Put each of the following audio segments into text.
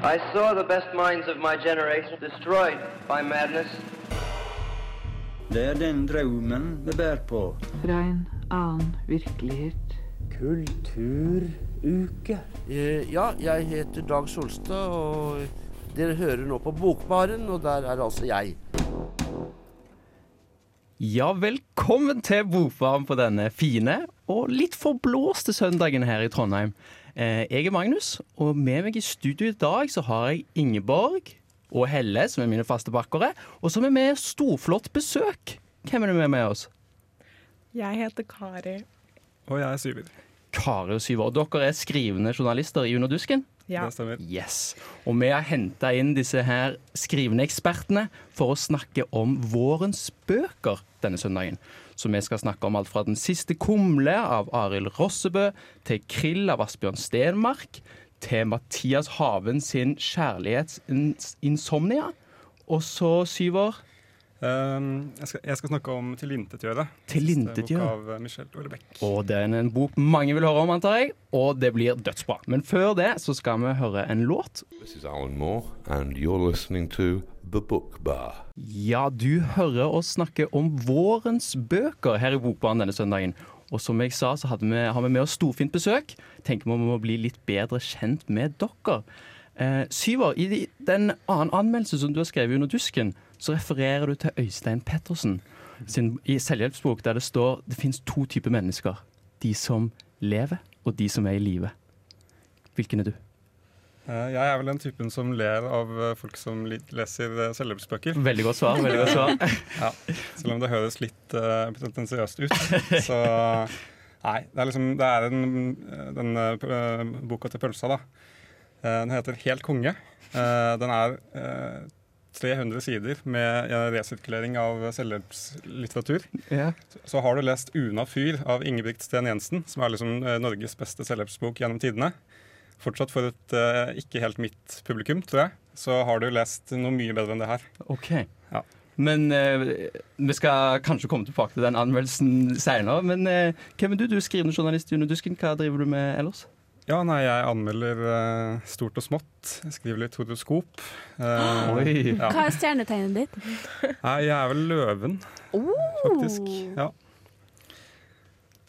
I saw the best minds of my generation destroyed by madness. Det er den drømmen vi bærer på. Fra en annen virkelighet. Kulturuke. Eh, Ja, jeg heter Dag Solstad, og dere hører nå på Bokbaren, og der er altså jeg. Ja, velkommen til Bokbaren på denne fine og litt forblåste søndagen her i Trondheim. Eh, Jeg er Magnus, og med meg i studio i dag så har jeg Ingeborg og Helle, som er mine faste bakkere, og som er med storflott besøk. Hvem er det med med oss? Jeg heter Kari. Og jeg er syver. Kari og Syver. Og dere er skrivende journalister i Under dusken? Ja. Det stemmer. Yes. Og vi har henta inn disse her skrivende ekspertene for å snakke om vårens bøker denne søndagen. Så vi skal snakke om alt fra Den siste kumle av Arild Rossebø, til Krill av Asbjørn Stenmark, til Mathias Haven sin kjærlighetsinsomnia. Og så, Syver Um, jeg, skal, jeg skal snakke om 'Tilintetgjøre'. Tilintetgjøre. Bok av eh, Michel Houellebecq. Og det er en bok mange vil høre om, antar jeg. Og det blir dødsbra. Men før det så skal vi høre en låt. This is Alan Moore, and you're listening to Bar. Ja, du hører oss snakke om vårens bøker her i Bokbaren denne søndagen. Og som jeg sa, så vi, har vi med oss storfint besøk. Tenker vi må bli litt bedre kjent med dere. Eh, Syver, i den annen anmeldelse som du har skrevet under dusken, så refererer du til Øystein Pettersen sin i selvhjelpsbok der det står det fins to typer mennesker. De som lever, og de som er i live. Hvilken er du? Eh, jeg er vel den typen som ler av eh, folk som leser uh, selvhjelpsbøker. Veldig godt svar. veldig godt svar. Ja, selv om det høres litt uh, pretensiøst ut. Så nei, det er liksom Det er en, eh, den uh, boka til pølsa, da. Uh, den heter Helt konge. Eh, den er eh, 300 sider med eh, resirkulering av selvhjelpslitteratur. Yeah. Så har du lest 'Una fyr' av Ingebrigt Sten Jensen, som er liksom eh, Norges beste selvhjelpsbok gjennom tidene. Fortsatt for et uh, ikke helt mitt publikum, tror jeg. Så har du lest noe mye bedre enn det her. Ok. Ja. Men uh, vi skal kanskje komme tilbake til den anmeldelsen seinere. Men uh, hvem er du? Du er skrivende journalist i Under dusken. Hva driver du med ellers? Ja, nei, jeg anmelder eh, stort og smått. Jeg skriver litt horoskop. Oi. ja. Hva er stjernetegnet ditt? Nei, jeg er vel løven, faktisk. Ja.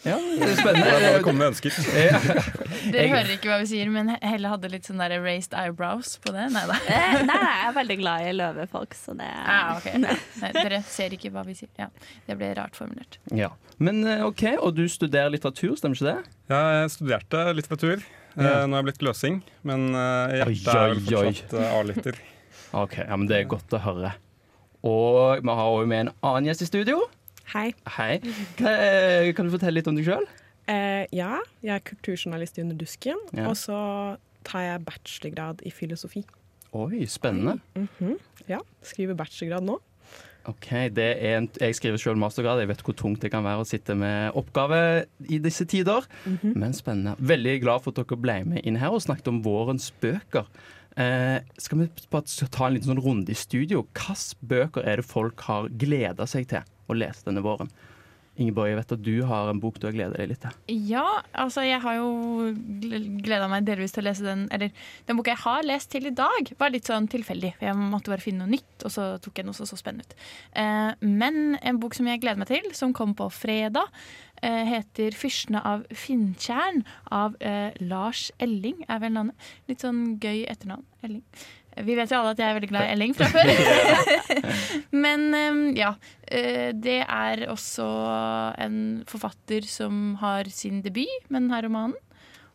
Ja, det er Det er bare komme med ønsker. Ja. Dere Jeg- hører ikke hva vi sier, men Helle hadde litt sånn der raised eyebrows på det. Nei da. Eh, Nei, jeg er veldig glad i løvefolk, så det Ah, ok. Nei, dere ser ikke hva vi sier. Ja, det ble rart formulert. ja. Men eh, OK, og du studerer litteratur, stemmer ikke det? Jeg studerte litteratur. Eh, Ja. Nå er jeg blitt løsing, men Oi, hjertet er vel fortsatt A-lytter. OK, ja, men det er godt å høre. Og vi har òg med en annen gjest i studio. Hei. Hei. Eh, kan du fortelle litt om deg sjøl? Eh, ja, jeg er kulturjournalist i Under dusken, Ja. og så tar jeg bachelorgrad i filosofi. Oi, spennende. Mhm. Ja, skriver bachelorgrad nå. Ok, det er en, Jeg skriver selv mastergrad. Jeg vet hvor tungt det kan være å sitte med oppgave i disse tider. Men spennende. Veldig glad for at dere ble med inn her og snakket om vårens bøker. Eh, skal vi ta en liten sånn runde i studio? Hvilke bøker er det folk har gleda seg til å lese denne våren? Ingeborg, jeg vet at du har en bok du har gleda deg litt til. Ja, altså jeg har jo gleda meg delvis til å lese den Eller den boka jeg har lest til i dag, var litt sånn tilfeldig. For jeg måtte bare finne noe nytt, og så tok jeg noe som så spennende ut. Eh, men en bok som jeg gleder meg til, som kom på fredag, eh, heter 'Fyrstene av Finntjern' av eh, Lars Elling, er vel navnet. Litt sånn gøy etternavn. Elling. Vi vet jo alle at jeg er veldig glad i Elling fra før. Men eh, ja. eh, Det er også en forfatter som har sin debut med denne romanen.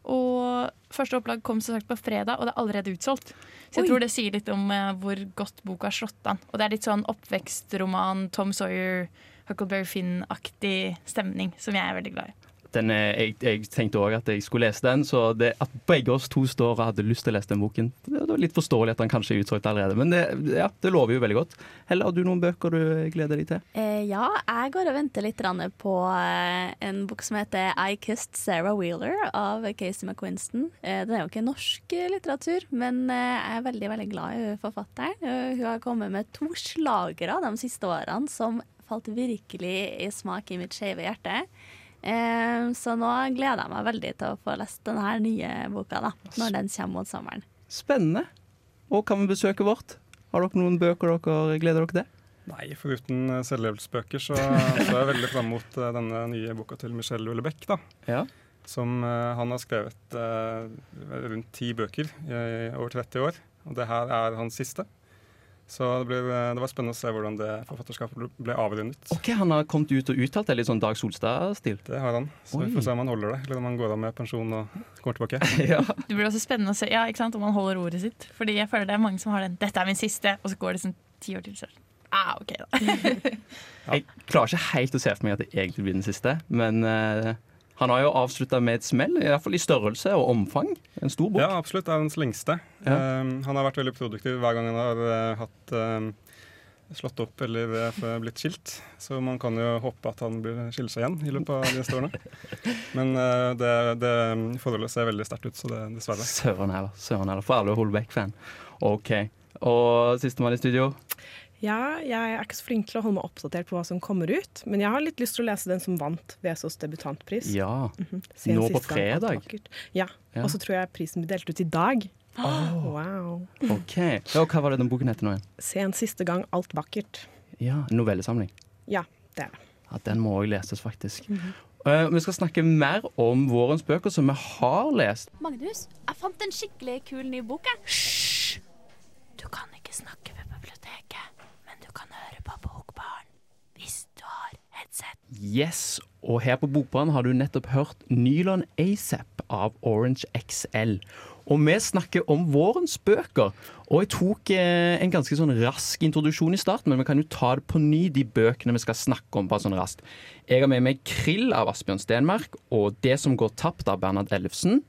Og første opplag kom som sagt på fredag, og det er allerede utsolgt. Så jeg Oi. tror det sier litt om eh, hvor godt boka har slått an. Og det er litt sånn oppvekstroman, Tom Sawyer, Huckleberry Finn-aktig stemning, som jeg er veldig glad i. Den er, jeg, jeg tenkte òg at jeg skulle lese den, så det, at begge oss to står og hadde lyst til å lese den boken, det var litt forståelig at den kanskje er utsolgt allerede. Men det, ja, det lover jo veldig godt. Helle, har du noen bøker du gleder deg til? Eh, ja, jeg går og venter litt på eh, en bok som heter I Kissed Sarah Wheeler av Casey McQuinston. Eh, den er jo ikke norsk eh, litteratur, men eh, jeg er veldig veldig glad i forfatteren. Eh, hun har kommet med to slagere de siste årene som falt virkelig i smak i mitt skeive hjerte. Eh, så nå gleder jeg meg veldig til å få lest denne nye boka da, når den kommer mot sommeren. Spennende. og hva med besøket vårt? Har dere noen bøker dere gleder dere til? Nei, foruten eh, selvhjelpsbøker så, så er jeg veldig fram mot eh, denne nye boka til Michel Houellebecq. da. Ja. Som eh, han har skrevet eh, rundt ti bøker i over 30 år. Og det her er hans siste. Så det, blir, eh, det var spennende å se hvordan det forfatterskapet ble- ble avrundet. Ok, Han har kommet ut og uttalt det litt sånn Dag Solstad-stil. Det har han. Så vi får se om han holder det, eller om han går av med pensjon og kommer tilbake. ja. Det blir også spennende å se ja, ikke sant, om han holder ordet sitt. Fordi jeg føler det er mange som har den 'dette er min siste', og så går det sånn ti år til. Så. Ah, ok da. Jeg klarer ikke helt å se for meg at det egentlig blir den siste, men eh, han har jo avslutta med et smell, i hvert fall i størrelse og omfang. En stor bok. Ja, absolutt. Det er hans lengste. Ja. Um, han har vært veldig produktiv hver gang han har uh, hatt um, slått opp eller eh, blitt skilt. Så man kan jo håpe at han blir skiller seg igjen i løpet av de neste årene. Men uh, det, det forholdet ser veldig sterkt ut, så det dessverre. Søren heller. Søren heller. For alle Holbæk-fan. OK. Og sistemann i studio. Ja, jeg er ikke så flink til å holde meg oppdatert på hva som kommer ut, men jeg har litt lyst til å lese den som vant VSOs debutantpris. Ja. mm -hmm. Nå på fredag. Ja. Ja. og så tror jeg prisen blir delt ut i dag. Oh. Wow. OK. Ja, og hva var det den boken heter nå igjen? Se en siste gang alt vakkert. Ja, Novellesamling. Ja, det er det. Ja, den må òg leses, faktisk. Eh, vi skal snakke mer om vårens bøker som vi har lest. Magnus, jeg fant en skikkelig kul ny bok. jeg. Hysj! Du kan ikke snakke ved biblioteket, men du kan høre på Bokbaren hvis du har headset. Yes, og her på Bokbaren har du nettopp hørt Nylon ASAP av Orange XL. Og vi snakker om vårens bøker. Og jeg tok eh, en ganske sånn rask introduksjon i starten, men vi kan jo ta det på ny, de bøkene vi skal snakke om. bare sånn raskt. Jeg har med meg 'Krill' av Asbjørn Stenmark og 'Det som går tapt' av Bernhard Ellefsen.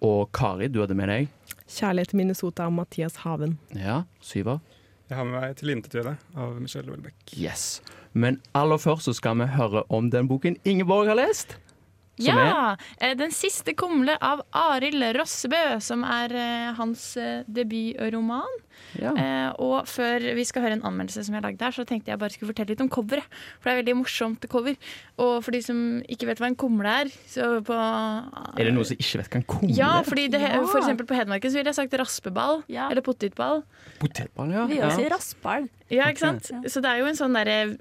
Og Kari, du hadde med deg 'Kjærlighet til Minnesota' av Mathias Haven. ja, syver. Jeg har med meg 'Tilintetgjøre' av Michelle Welbeck. Yes. Men aller først så skal vi høre om den boken Ingeborg har lest. Som Ja! Er... Den siste kumle av Arild Rossebø, som er eh, hans eh, debutroman. Ja. Eh, og før vi skal høre en anmeldelse som jeg har lagd her, så tenkte jeg bare skulle fortelle litt om coveret. For det er veldig morsomt cover. Og for de som ikke vet hva en kumle er, så på Er det noen som ikke vet hva en kumle Ja, er? fordi det, Ja. for eksempel på Hedmarken så ville jeg sagt raspeball. Ja. Eller potetball. Potetball, ja. Vi vil også si raspball. Ja, ikke sant? Ja. Så det er jo en sånn derre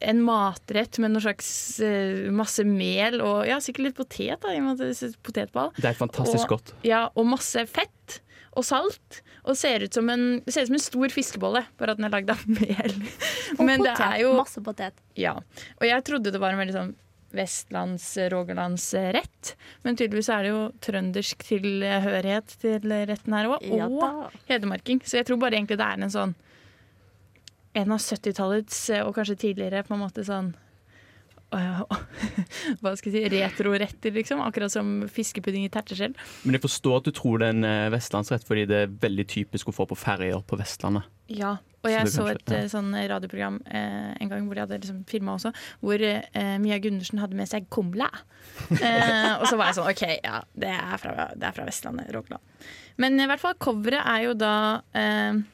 en matrett med noe slags uh, masse mel og ja, sikkert litt potet. da, i og med at det er potetball. Det er fantastisk og, godt. Ja, og masse fett og salt. Og ser ut som en, ser ut som en stor fiskebolle, bare at den er lagd av mel. Og Men det potet. er jo Masse potet. Ja. Og jeg trodde det var en veldig sånn vestlands-rogalandsrett. Men tydeligvis er det jo trøndersk tilhørighet til retten her òg. Og ja, hedmarking. Så jeg tror bare egentlig det er en sånn En av 70-tallets, og kanskje tidligere, på en måte sånn Hva skal jeg si retroretter, liksom. Akkurat som fiskepudding i terteskjell. Men jeg forstår at du tror det er en eh, vestlandsrett, fordi det er veldig typisk å få på ferjer på Vestlandet. Ja, og jeg så, kanskje- et ja. eh, sånn radioprogram eh, en gang hvor de hadde liksom filma også, hvor eh, Mia Gundersen hadde med seg kumla. Eh, og så var jeg sånn OK, ja, det er fra, det er fra Vestlandet, Rogaland. Men i hvert fall, coveret er jo da eh,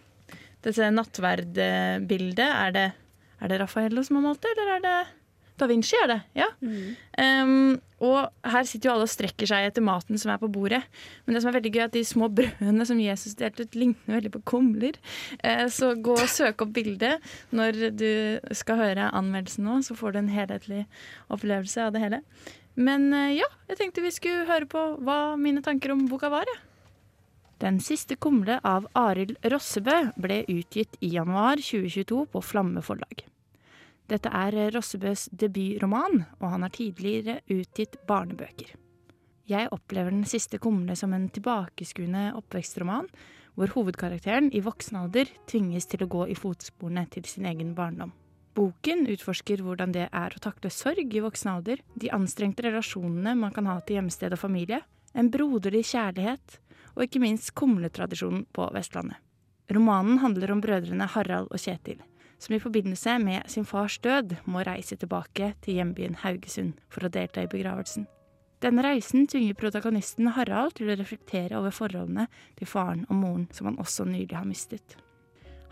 dette nattverdbildet. Er det, er det Raffaello som har malt det, eller er det Da Vinci? er det, ja. Um, og her sitter jo alle og strekker seg etter maten som er på bordet. Men det som er veldig gøy er at de små brødene som Jesus delte ut, ligner veldig på kumler. Uh, så gå og søk opp bildet når du skal høre anmeldelsen nå, så får du en helhetlig opplevelse av det hele. Men uh, ja, jeg tenkte vi skulle høre på hva mine tanker om boka var. Ja. Den siste kumle av Arild Rossebø ble utgitt i januar 2022 på Flamme forlag. Dette er Rossebøs debutroman, og han har tidligere utgitt barnebøker. Jeg opplever Den siste kumle som en tilbakeskuende oppvekstroman, hvor hovedkarakteren i voksen alder tvinges til å gå i fotsporene til sin egen barndom. Boken utforsker hvordan det er å takle sorg i voksen alder, de anstrengte relasjonene man kan ha til hjemsted og familie, en broderlig kjærlighet, og ikke minst kumletradisjonen på Vestlandet. Romanen handler om brødrene Harald og Kjetil, som i forbindelse med sin fars død må reise tilbake til hjembyen Haugesund for å delta i begravelsen. Denne reisen tvinger protagonisten Harald til å reflektere over forholdene til faren og moren som han også nylig har mistet.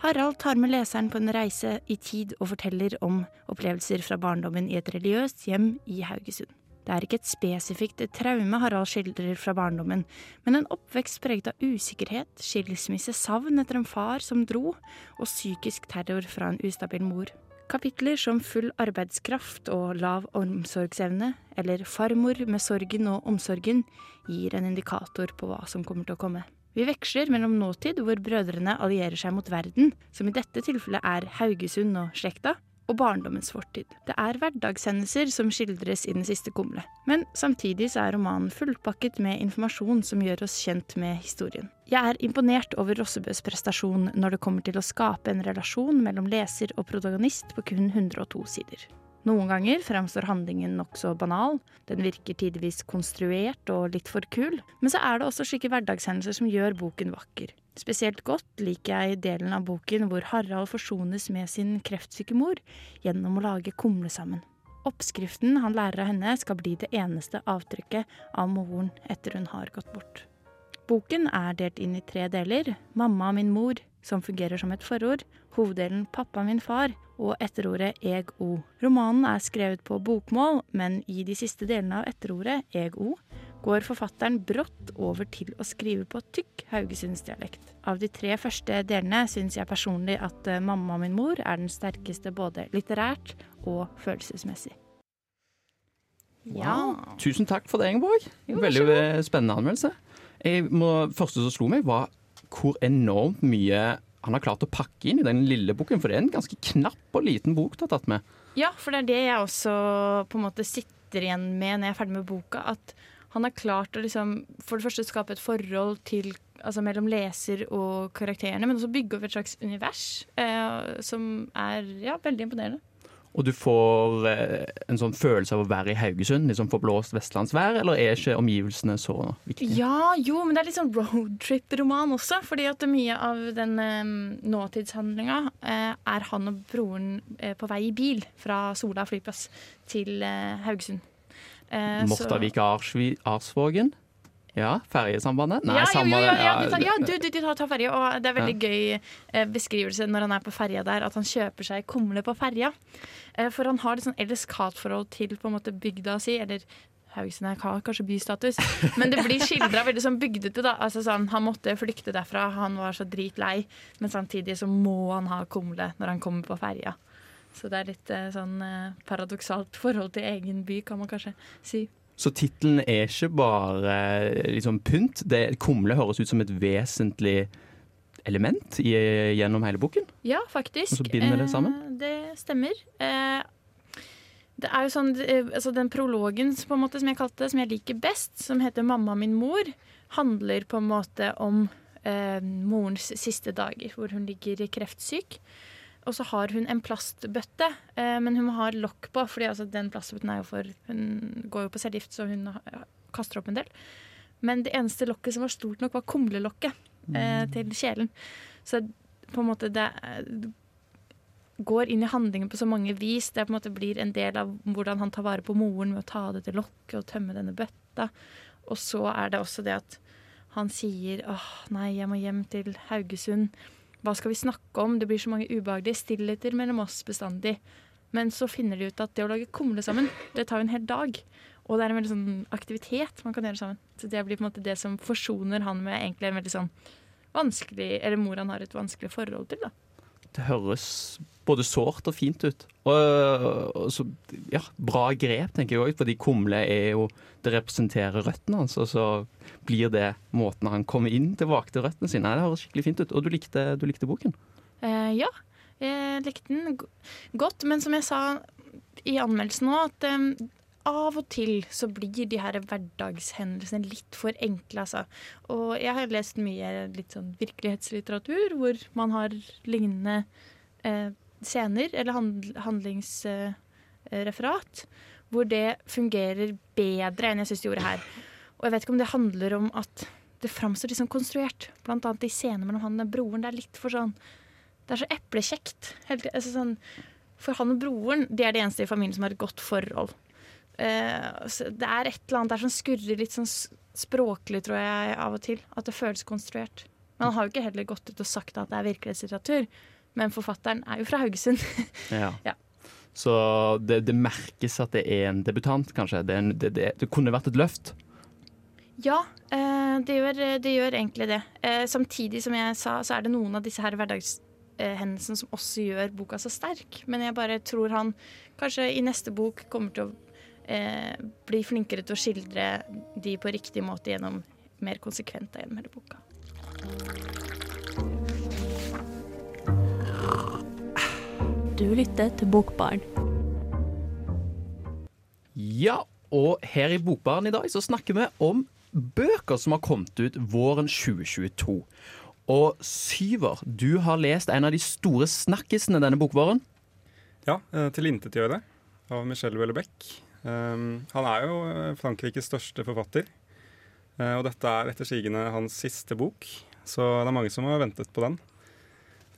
Harald tar med leseren på en reise i tid og forteller om opplevelser fra barndommen i et religiøst hjem i Haugesund. Det er ikke et spesifikt traume Harald skildrer fra barndommen, men en oppvekst preget av usikkerhet, skilsmisse, savn etter en far som dro, og psykisk terror fra en ustabil mor. Kapitler som full arbeidskraft og lav omsorgsevne, eller farmor med sorgen og omsorgen, gir en indikator på hva som kommer til å komme. Vi veksler mellom nåtid, hvor brødrene allierer seg mot verden, som i dette tilfellet er Haugesund og slekta, og barndommens fortid. Det er hverdagshendelser som skildres i den siste kumle. Men samtidig så er romanen fullpakket med informasjon som gjør oss kjent med historien. Jeg er imponert over Rossebøs prestasjon når det kommer til å skape en relasjon mellom leser og protagonist på kun 102 sider. Noen ganger fremstår handlingen nokså banal, den virker tidvis konstruert og litt for kul, men så er det også slike hverdagshendelser som gjør boken vakker. Spesielt godt liker jeg delen av boken hvor Harald forsones med sin kreftsyke mor gjennom å lage kumle sammen. Oppskriften han lærer av henne skal bli det eneste avtrykket av moren etter hun har gått bort. Boken er delt inn i tre deler. Mamma min mor, som fungerer som et forord. Hoveddelen Pappa min far og etterordet eg-o. Romanen er skrevet på bokmål, men i de siste delene av etterordet eg-o går forfatteren brått over til å skrive på tykk haugesundsdialekt. Av de tre første delene syns jeg personlig at 'Mamma og min mor er den sterkeste både litterært og følelsesmessig. Wow. Tusen takk for det, Ingeborg. Jo, Veldig eh, spennende anmeldelse. Jeg må, første som slo meg, var hvor enormt mye han har klart å pakke inn i den lille boken. For det er en ganske knapp og liten bok du har tatt med. Ja, for det er det jeg også på en måte sitter igjen med når jeg er ferdig med boka. At han har klart å liksom, for det første skape et forhold til, altså mellom leser og karakterene, men også bygge opp et slags univers eh, som er ja, veldig imponerende. Og du får eh, en sånn følelse av å være i Haugesund, liksom forblåst vestlandsvær, eller er ikke omgivelsene så viktige? Ja, jo, men det er litt sånn roadtrip-roman også. Fordi at mye av den um, nåtidshandlinga uh, er han og broren uh, på vei i bil fra Sola flyplass til uh, Haugesund. Mortavik Arsvågen? Ja, ferjesambandet? Nei, ja, samme jo, jo, ja, ja, de tar, ja, du, du, de tar, tar ferje. Og det er veldig Ja. gøy eh, beskrivelse når han er på ferja der, at han kjøper seg kumle på ferja. Eh, for han har et sånn elsk-hat-forhold til på en måte bygda si, eller Haugesund har kanskje bystatus, men det blir skildra veldig sånn bygdete. da altså sånn, Han måtte flykte derfra, han var så dritlei, men samtidig så må han ha kumle når han kommer på ferja. Så det er litt eh, sånn paradoksalt forhold til egen by, kan man kanskje si. Så tittelen er ikke bare eh, liksom pynt. Det, kumle høres ut som et vesentlig element i, gjennom hele boken. Ja, faktisk. Og så binder det sammen? Eh, det stemmer. Eh, det er jo sånn, eh, altså Den prologen på en måte, som jeg kalte det, som jeg liker best, som heter 'Mamma min mor', handler på en måte om eh, morens siste dager, hvor hun ligger kreftsyk. Og så har hun en plastbøtte, eh, men hun må ha lokk på, fordi altså, den plastbøtten er jo for Hun går jo på cellegift, så hun kaster opp en del. Men det eneste lokket som var stort nok, var kumlelokket eh, til kjelen. Så på en måte det går inn i handlingen på så mange vis. Det på en måte blir en del av hvordan han tar vare på moren med å ta det til lokket og tømme denne bøtta. Og så er det også det at han sier åh, nei, jeg må hjem til Haugesund. Hva skal vi snakke om? Det blir så mange ubehagelige stillheter mellom oss bestandig. Men så finner de ut at det å lage kumle sammen, det tar jo en hel dag. Og det er en veldig sånn aktivitet man kan gjøre sammen. Så det blir på en måte det som forsoner han med egentlig en veldig sånn vanskelig Eller mor han har et vanskelig forhold til, da. Det høres både sårt og fint ut. Og, og så, ja, bra grep, tenker jeg òg, fordi kumle er jo Det representerer røttene hans, og så blir det måten han kommer inn tilbake til røttene sine. Det høres skikkelig fint ut. Og du likte, du likte boken? Eh, ja, jeg likte den godt. Men som jeg sa i anmeldelsen nå, at eh, av og til så blir de her hverdagshendelsene litt for enkle, altså. Og jeg har lest mye litt sånn virkelighetslitteratur hvor man har lignende eh, scener eller hand, handlingsreferat, hvor det fungerer bedre enn jeg syns det gjorde her. Og jeg vet ikke om det handler om at det framstår sånn konstruert. Blant annet i scener mellom han og broren. Det er litt for sånn Det er så eplekjekt. Altså sånn, for han og broren de er det eneste i familien som har et godt forhold. Eh, det er et eller annet der som skurrer litt sånn språklig, tror jeg, av og til. At det føles konstruert. Men han har jo ikke heller gått ut og sagt at det er virkelighetslitteratur. Men forfatteren er jo fra Haugesund. Ja. Ja. Så det, det merkes at det er en debutant, kanskje. Det, en, det, det, kunne vært et løft. Ja, eh, det gjør, det gjør egentlig det. Eh, samtidig som jeg sa, så er det noen av disse her hverdagshendelsene som også gjør boka så sterk. Men jeg bare tror han kanskje i neste bok kommer til å eh, bli flinkere til å skildre de på riktig måte gjennom mer konsekvent gjennom hele boka. Du lytter til Bokbarn. Ja, og her i Bokbarn i dag så snakker vi om bøker som har kommet ut våren 2022. Og Syver, du har lest en av de store snakkisene denne bokvåren. Ja, eh, 'Tilintetgjøre' av Michelle Houellebecq. Um, han er jo eh, Frankrikes største forfatter. Uh, og dette er etter sigende hans siste bok, så det er mange som har ventet på den.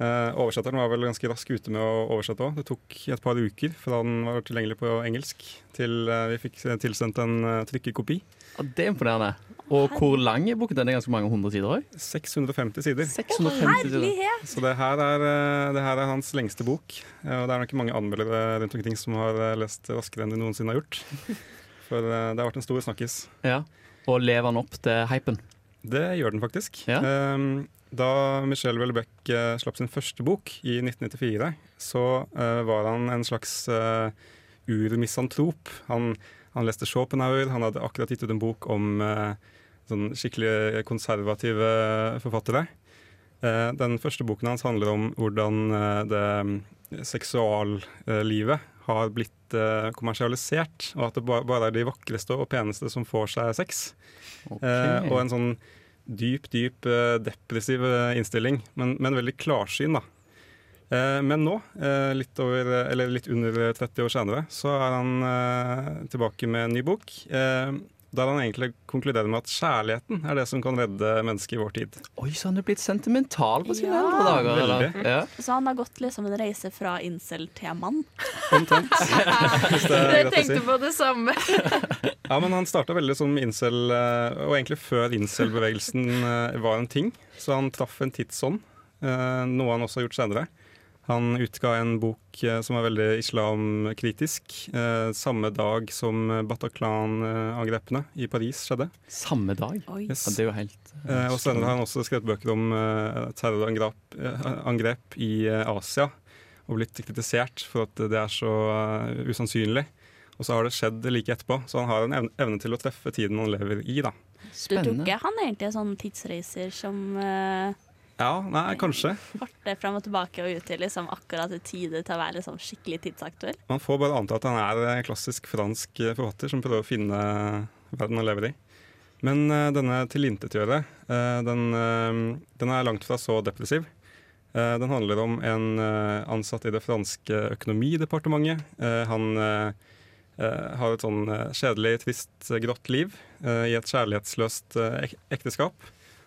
Uh, oversetteren var vel ganske rask ute med å oversette òg. Det tok et par uker fra den var tilgjengelig på engelsk til uh, vi fikk tilsendt en trykkekopi. Ja, det er imponerende. Og hvor lang er boken? Den er ganske mange hundre sider òg? 650 sider. 650 sider. Så det her, er, det her er hans lengste bok. Og det er nok mange anmeldere rundt omkring som har lest raskere enn de noensinne har gjort. For det har vært en stor snakkis. Ja. Og lever han opp til hypen? Det gjør den faktisk. Ja. Um, da Michel Welbeck uh, slapp sin første bok i 1994, så uh, var han en slags uh, urmisantrop. Han, han, leste Schopenhauer, han hadde akkurat gitt ut en bok om sånn skikkelig konservative forfattere. den første boken hans handler om hvordan det seksuallivet har blitt kommersialisert, og at det bare er de vakreste og peneste som får seg sex. Okay. og en sånn dyp, dyp depressiv innstilling, men, men, veldig klarsyn, da. Men nå, litt, over, litt, under 30 år senere, så er han tilbake med en ny bok. Der han egentlig konkluderer med at kjærligheten er det som kan redde mennesket i vår tid. Oi, så han er blitt sentimental på sine Ja. eldre dager. eller? Ja. Så han har gått liksom en reise fra incel til mann. Omtrent. Det Jeg si. tenkte på det samme. Ja, men han starta veldig som incel, eh, og egentlig før incel-bevegelsen eh, var en ting. Så han traff en tidsånd, eh, noe han også har gjort senere. Han utga en bok eh, som var veldig islamkritisk, eh, samme dag som Bataclan-angrepene i Paris skjedde. Samme dag? Oi. Yes. Ja, det er jo helt Eh, og senere har han også skrevet bøker om eh, terrorangrep eh, i eh, Asia, og blitt kritisert for at det er så usannsynlig. Og så har det skjedd like etterpå, så han har en evne, evne til å treffe tiden han lever i. da. Du tror ikke han egentlig er sånn tidsreiser som uh, Ja, nei, kanskje. farter frem og tilbake og ut til liksom akkurat i tide til å være liksom skikkelig tidsaktuell? Man får bare anta at han er klassisk fransk forfatter som prøver å finne verden han lever i. Men uh, denne 'Tilintetgjøre' uh, den, uh, den er langt fra så depressiv. Uh, den handler om en ansatt i det franske økonomidepartementet. Han har et sånn kjedelig, trist, grått liv i et kjærlighetsløst ek ekteskap.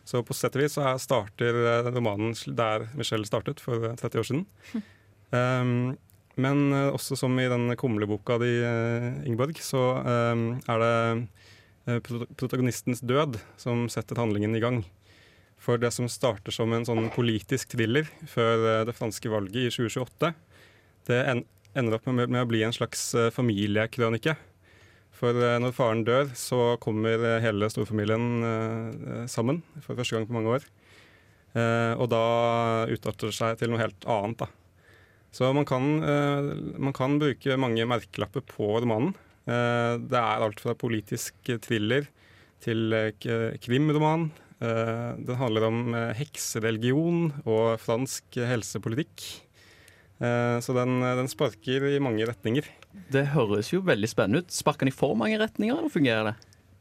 Så på sett og vis så er, starter eh, romanen der Michelle startet for eh, 30 år siden. Um, men eh, også som i den kumleboka di, eh, Ingeborg, så um, er det eh, protagonistens død som setter handlingen i gang. For det som starter som en sånn politisk thriller før eh, det franske valget i 2028, det ender opp med, med å bli en slags eh, familiekrønike. For eh, når faren dør, så kommer eh, hele storfamilien eh, sammen for første gang på mange år. Og da utarter det seg til noe helt annet. da. Så man kan, man kan bruke mange merkelapper på romanen. Det er alt fra politisk thriller til krimroman. Den handler om heksereligion og fransk helsepolitikk. Eh, så den, den sparker i mange retninger. Det høres jo veldig spennende ut. Sparker den i for mange retninger, eller fungerer det?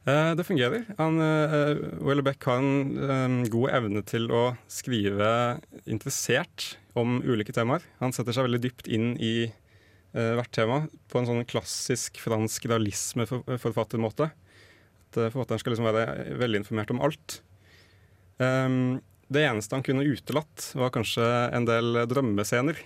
Eh, det fungerer. Han, Wellebeck har en eh, god evne til å skrive interessert om ulike temaer. Han setter seg veldig dypt inn i eh, hvert tema på en sånn klassisk fransk realismeforfattermåte. At eh, forfatteren skal liksom være veldig informert om alt. Det eneste han kunne utelatt, var kanskje en del drømmescener.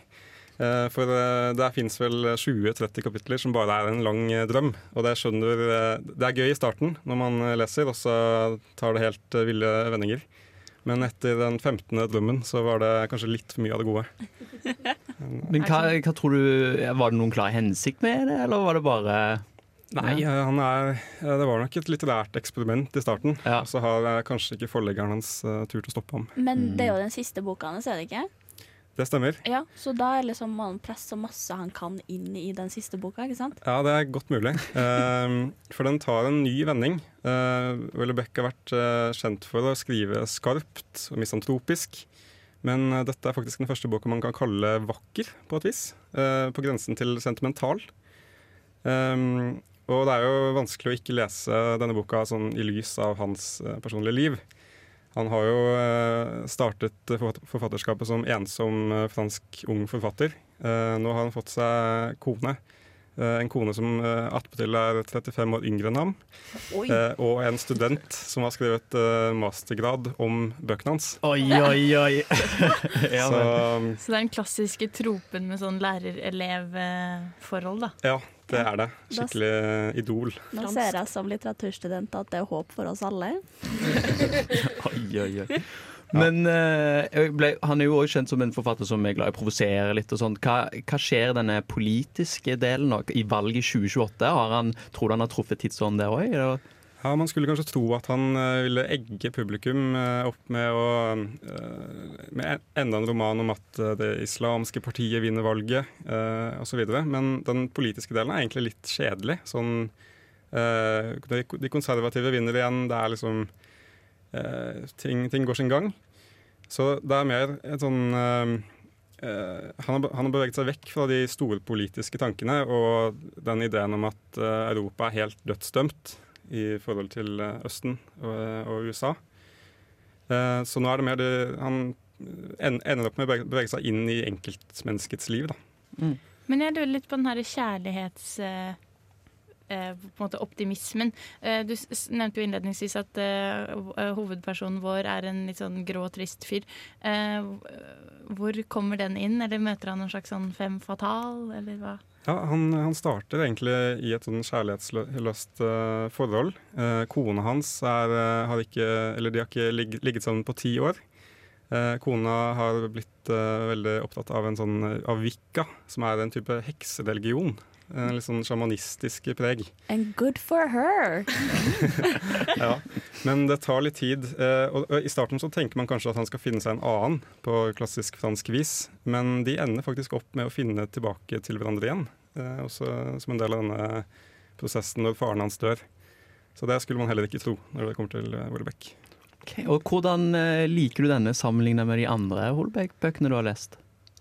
Eh, For det der fins vel 20-30 kapitler som bare er en lang eh, drøm. Og det skjønner eh, Det er gøy i starten når man eh, leser, og så tar det helt eh, ville vendinger. Men etter den 15. drømmen så var det kanskje litt for mye av det gode. Men hva, hva tror du, Var det noen klar hensikt med det, eller var det bare Nei, Ja. eh, han er, eh, det var nok et litterært eksperiment i starten. Og så har eh, kanskje ikke forleggeren hans tur turt å stoppe ham. Men det er jo den siste boka hans, er det ikke? Det stemmer. Ja, Så da er liksom man presser presse masse han kan inn i den siste boka, ikke sant? Ja, det er godt mulig. Uh, for den tar en ny vending. Uh, Beck har vært uh, kjent for å skrive skarpt og misantropisk. Men uh, dette er faktisk den første boka man kan kalle vakker, på et vis. På grensen til sentimental. Um, og det er jo vanskelig å ikke lese denne boka sånn i lys av hans personlige liv. Han har jo eh, startet forfatterskapet som ensom eh, fransk ung forfatter. Eh, nå har han fått seg kone. Eh, en kone som attpåtil er 35 år yngre enn ham. Oi. Eh, og en student som har skrevet eh, mastergrad om bøkene hans. Oi, oi, oi. Ja, Så Så det er den klassiske tropen med sånn lærer-elev-forhold, da. ja, det er det. Skikkelig da, idol. Nå ser jeg som litteraturstudent at det er håp for oss alle. Oi, oi, oi. Men uh, ble, han er jo også kjent som en forfatter som er glad i å provosere litt. og sånt. Hva, hva skjer denne politiske delen nå? I valget i 2028? Har han, tror du han har truffet tidsånden der òg? Ja, Man skulle kanskje tro at han eh, ville egge publikum eh, opp med å eh, Med enda en roman om at det islamske partiet vinner valget, osv. Men den politiske delen er egentlig litt kjedelig. Sånn de, konservative vinner igjen. Det er liksom ting, ting går sin gang. Så det er mer et sånn han, har, beveget seg vekk fra de store politiske tankene og den ideen om at Europa er helt dødsdømt i forhold til eh, Østen og, og USA. Eh, så nå er det mer det Han ender opp med å bevege- seg inn i enkeltmenneskets liv, da. Men jeg lurer litt på den her kjærlighets... eh, måte optimismen. Eh, du nevnte jo innledningsvis at eh, ho- hovedpersonen vår er en litt sånn grå, trist fyr. Hvor kommer den inn? Eller møter han en slags sånn fem fatal, eller hva? Ja, han, han starter egentlig i et sånn kjærlighetsløst uh, forhold. Uh, kona hans er, uh, har ikke Eller de har ikke lig ligget sammen på ti år. Kona har blitt veldig opptatt av en sånn av som er en type heksereligion. En litt sånn sjamanistisk preg. And good for her! ja. Men det tar litt tid. eh, Og I starten så tenker man kanskje at han skal finne seg en annen på klassisk fransk vis, men de ender faktisk opp med å finne tilbake til hverandre igjen. eh, Også som en del av denne prosessen når faren hans dør. Så det skulle man heller ikke tro når det kommer til Holbeck. Okay, Og hvordan eh, liker du denne sammenlignet med de andre Holbeck-bøkene du har lest?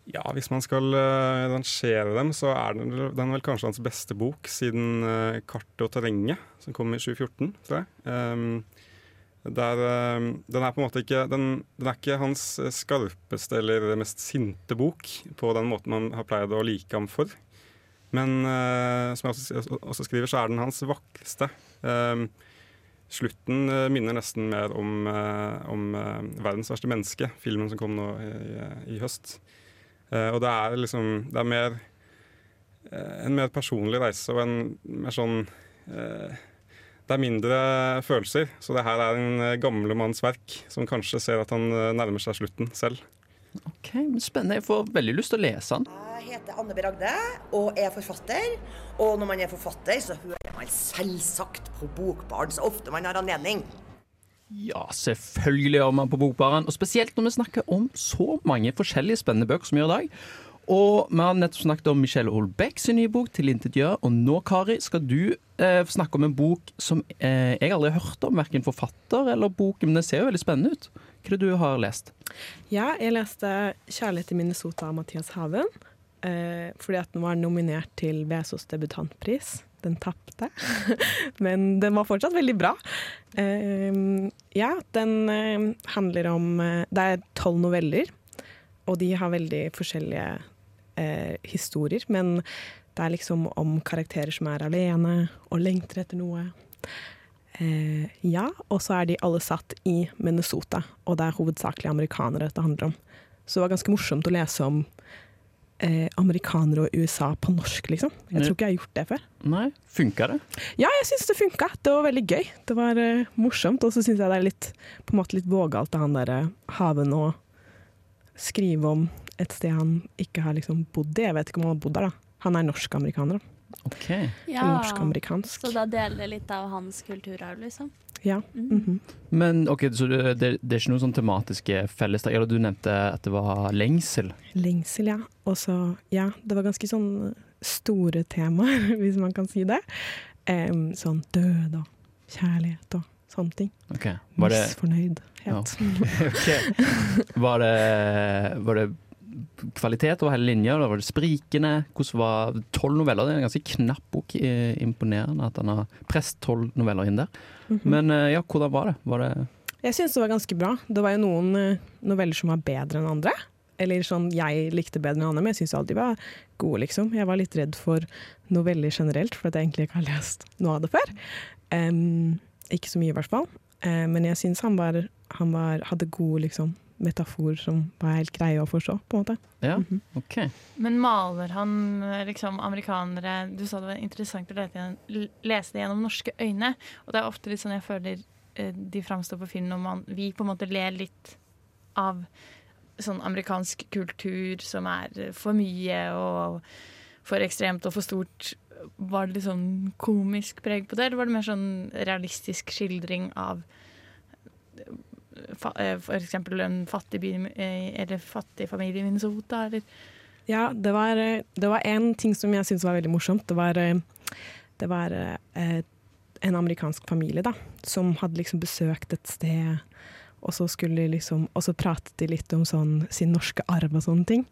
Ja, hvis man skal uh, rangere dem, så er den, den vel kanskje hans beste bok siden uh, 'Kartet og terrenget', som kom i 2014, tror jeg. Um, der, um, den er på en måte ikke den, den er ikke hans skarpeste eller mest sinte bok på den måten man har pleid å like ham for. Men uh, som jeg også, også skriver, så er den hans vakreste. Um, slutten minner nesten mer om, om 'Verdens verste menneske', filmen som kom nå i, i høst. Eh, og det er liksom Det er mer eh, en mer personlig reise og en mer sånn eh, Det er mindre følelser. Så det her er en gamle manns verk som kanskje ser at han nærmer seg slutten selv. Ok, Spennende. Jeg får veldig lyst til å lese den. Jeg heter Anne B. Ragde og er forfatter. Og når man er forfatter, så hører man selvsagt på Bokbarn så ofte man har anledning. Ja, selvfølgelig gjør man på Bokbaren. Og spesielt når vi snakker om så mange forskjellige spennende bøker som vi gjør i dag. Og vi har nettopp snakket om Michelle Holbeck sin nye bok 'Tilintetgjør'. Og nå, Kari, skal du eh, snakke om en bok som eh, jeg aldri har hørt om. Verken forfatter eller bok, men det ser jo veldig spennende ut. Hva er det du har lest? Ja, jeg leste 'Kjærlighet i Minnesota' av Mathias Haven. Eh, fordi at den var nominert til Vesos debutantpris. Den tapte, men den var fortsatt veldig bra. Eh, ja, den eh, handler om eh, Det er tolv noveller, og de har veldig forskjellige eh, historier. Men det er liksom om karakterer som er alene og lengter etter noe. Eh, ja, og så er de alle satt i Minnesota, og det er hovedsakelig amerikanere dette handler om. Så det var ganske morsomt å lese om eh, amerikanere og USA på norsk, liksom. Jeg tror ikke jeg har gjort det før. Nei, Funka det? Ja, jeg syns det funka. Det var veldig gøy. Det var eh, morsomt, og så syns jeg det er litt, på en måte litt vågalt av han derre Haven å skrive om et sted han ikke har liksom bodd i. Jeg vet ikke om han har bodd der, da. Han er norsk-amerikaner. da. Ok. Ja, Norsk-amerikansk. så da deler litt av hans kulturarv, liksom. Ja. mhm. Men ok, så det, det, er ikke noen sånn tematiske fellestrekk? Eller du nevnte at det var lengsel. Lengsel, ja. Og så, ja, det var ganske sånn store temaer, hvis man kan si det. Um, sånn død og kjærlighet og sånne ting. Okay. Var det, Misfornøydhet. Ja, Okay. var, det, var det kvalitet over hele linja, det var det sprikende? Hvordan var Tolv noveller, det er en ganske knapp bok. eh, Imponerende at han har presset tolv noveller inn der. Mhm. Men eh, ja, hvordan var det? Var det Jeg syns det var ganske bra. Det var jo noen eh, noveller som var bedre enn andre. Eller sånn jeg likte bedre enn andre, men jeg syns alle de var gode, liksom. Jeg var litt redd for noveller generelt, for at jeg egentlig ikke har lest noe av det før. Um, ikke så mye, i hvert fall. Uh, men jeg syns han, var, han var, hadde gode liksom, metaforer som var helt greie å forstå, på en måte. Ja, Mhm. OK. Men maler han liksom amerikanere Du sa det var interessant å lese, det gjennom norske øyne. Og det er ofte litt sånn jeg føler eh, de framstår på film når man, vi på en måte ler litt av sånn amerikansk kultur som er for mye og for ekstremt og for stort. Var det litt sånn komisk preg på det, eller var det mer sånn realistisk skildring av fa eh, en fattig by eh, eller fattig familie i Minnesota, eller Ja, det var, eh, det var en ting som jeg syntes var veldig morsomt. Det var, det var en amerikansk familie da, som hadde liksom besøkt et sted, og så, liksom, og så pratet de litt om sånn, sin norske arv og sånne ting.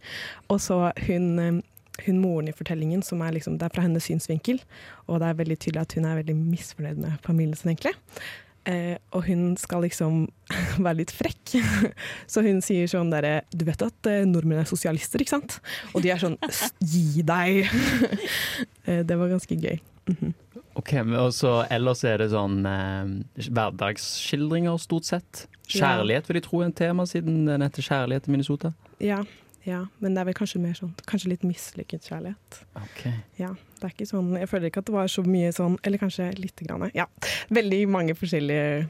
Og så hun, hun moren i fortellingen, som er, liksom, det er fra hennes synsvinkel, og det er veldig tydelig at hun er veldig misfornøyd med familien sin, egentlig. Eh, og hun skal liksom være litt frekk. Så hun sier sånn derre Du vet at eh, nordmenn er sosialister, ikke sant? Og de er sånn Gi deg! eh, det var ganske gøy. Mhm. Ok, og så Ellers er det sånn eh, hverdagsskildringer, stort sett. Kjærlighet vil jeg tro er en tema, siden den heter 'Kjærlighet i Minnesota'. Ja, ja, men det er vel kanskje mer sånn Kanskje litt mislykket kjærlighet. Ok. Ja, det er ikke sånn Jeg føler ikke at det var så mye sånn Eller kanskje lite grann. Ja. Veldig mange forskjellige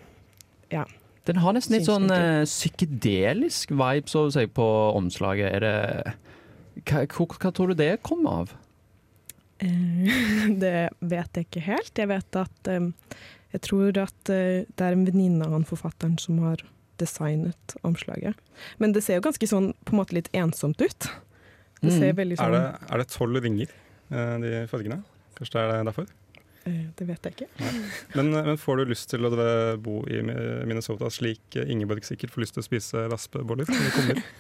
Ja. Den har nesten litt sånn eh, psykedelisk vibe så å si, på omslaget. Er det hva, hvor, hva tror du det kom av? Eh, det vet jeg ikke helt. Jeg vet at um, Jeg tror at uh, det er en venninne av han forfatteren som har designet omslaget. Men det ser jo ganske sånn på en måte litt ensomt ut. Det Mm. ser veldig Er sånn er det tolv ringer, eh, de fargene? Kanskje det er det derfor? eh, Det vet jeg ikke. Men, men får du lyst til å bo i Minnesota slik Ingeborg sikkert får lyst til å spise raspeboller når det kommer?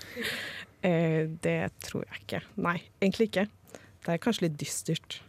Eh, det tror jeg ikke. Nei, egentlig ikke. Det er kanskje litt dystert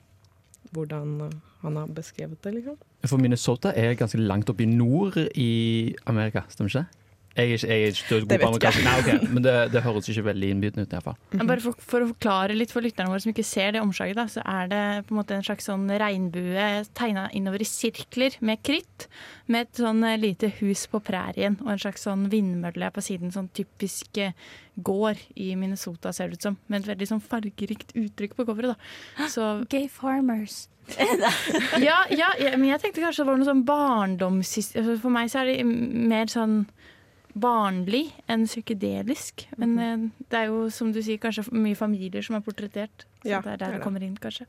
hvordan han har beskrevet det, liksom. For Minnesota er ganske langt oppe i nord i Amerika, stemmer ikke det? Jeg er ikke, jeg er ikke god Det på amerikansk. Nei, okay. men det, det høres ikke veldig innbydende ut. i hvert fall. Men Bare for, for å forklare litt for lytterne våre som ikke ser det omslaget, da, så er det på en måte en slags sånn regnbue tegna innover i sirkler med kritt. Med et sånn eh, lite hus på prærien og en slags sånn vindmølle på siden. Sånn typisk eh, gård i Minnesota, ser det ut som. Med et veldig sånn fargerikt uttrykk på coveret. da. Så, Gay farmers. ja, ja, ja, men jeg tenkte kanskje det var noe sånn barndoms... altså For meg så er det mer sånn barnlig enn psykedelisk. Men eh, det er jo, som du sier, kanskje mye familier som er portrettert. Så Ja, det er er der det det. kommer inn, kanskje.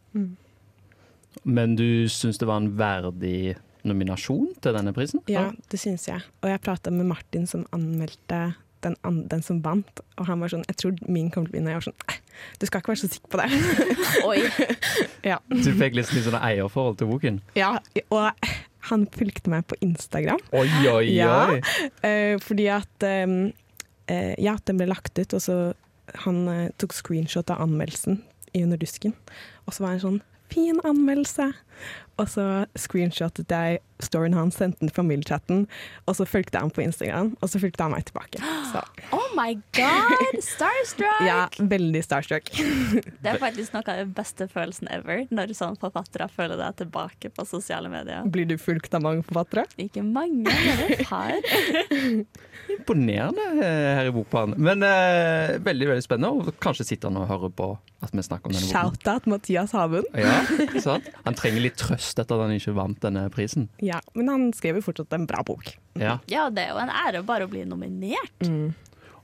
Men du syns det var en verdig nominasjon til denne prisen? Ja, det syns jeg. Og jeg prata med Martin som anmeldte den, an, den som vant, og han var sånn Jeg tror min kommer til å vinne. Jeg var sånn «Eh, Du skal ikke være så sikker på det. Oi. ja. Du fikk litt sånn eierforhold til boken? ja. Og han fulgte meg på Instagram. Oi, oi, Ja, oi! eh, fordi at eh, eh, Ja, den ble lagt ut, og så han eh, tok screenshot av anmeldelsen i Under dusken. Og så var en sånn fin anmeldelse. Og så screenshotet jeg storyen hans, sendte den til familiechatten, og så fulgte han på Instagram, og så fulgte han meg tilbake. Så Oh my god! Starstruck! ja, veldig starstruck. Det er faktisk noe av den beste følelsen ever, når sånne forfattere føler deg tilbake på sosiale medier. Blir du fulgt av mange forfattere? Ikke mange, men et par. Imponerende eh, her i Bokbanen. Men eh, veldig veldig spennende, og kanskje sitter han og hører på at vi snakker om denne boken. Shout-out Mathias Haven. Ja, sant? Han trenger litt trøst etter at han ikke vant denne prisen. Ja, men han skrev jo fortsatt en bra bok. Ja. Ja, det er jo en ære bare å bli nominert.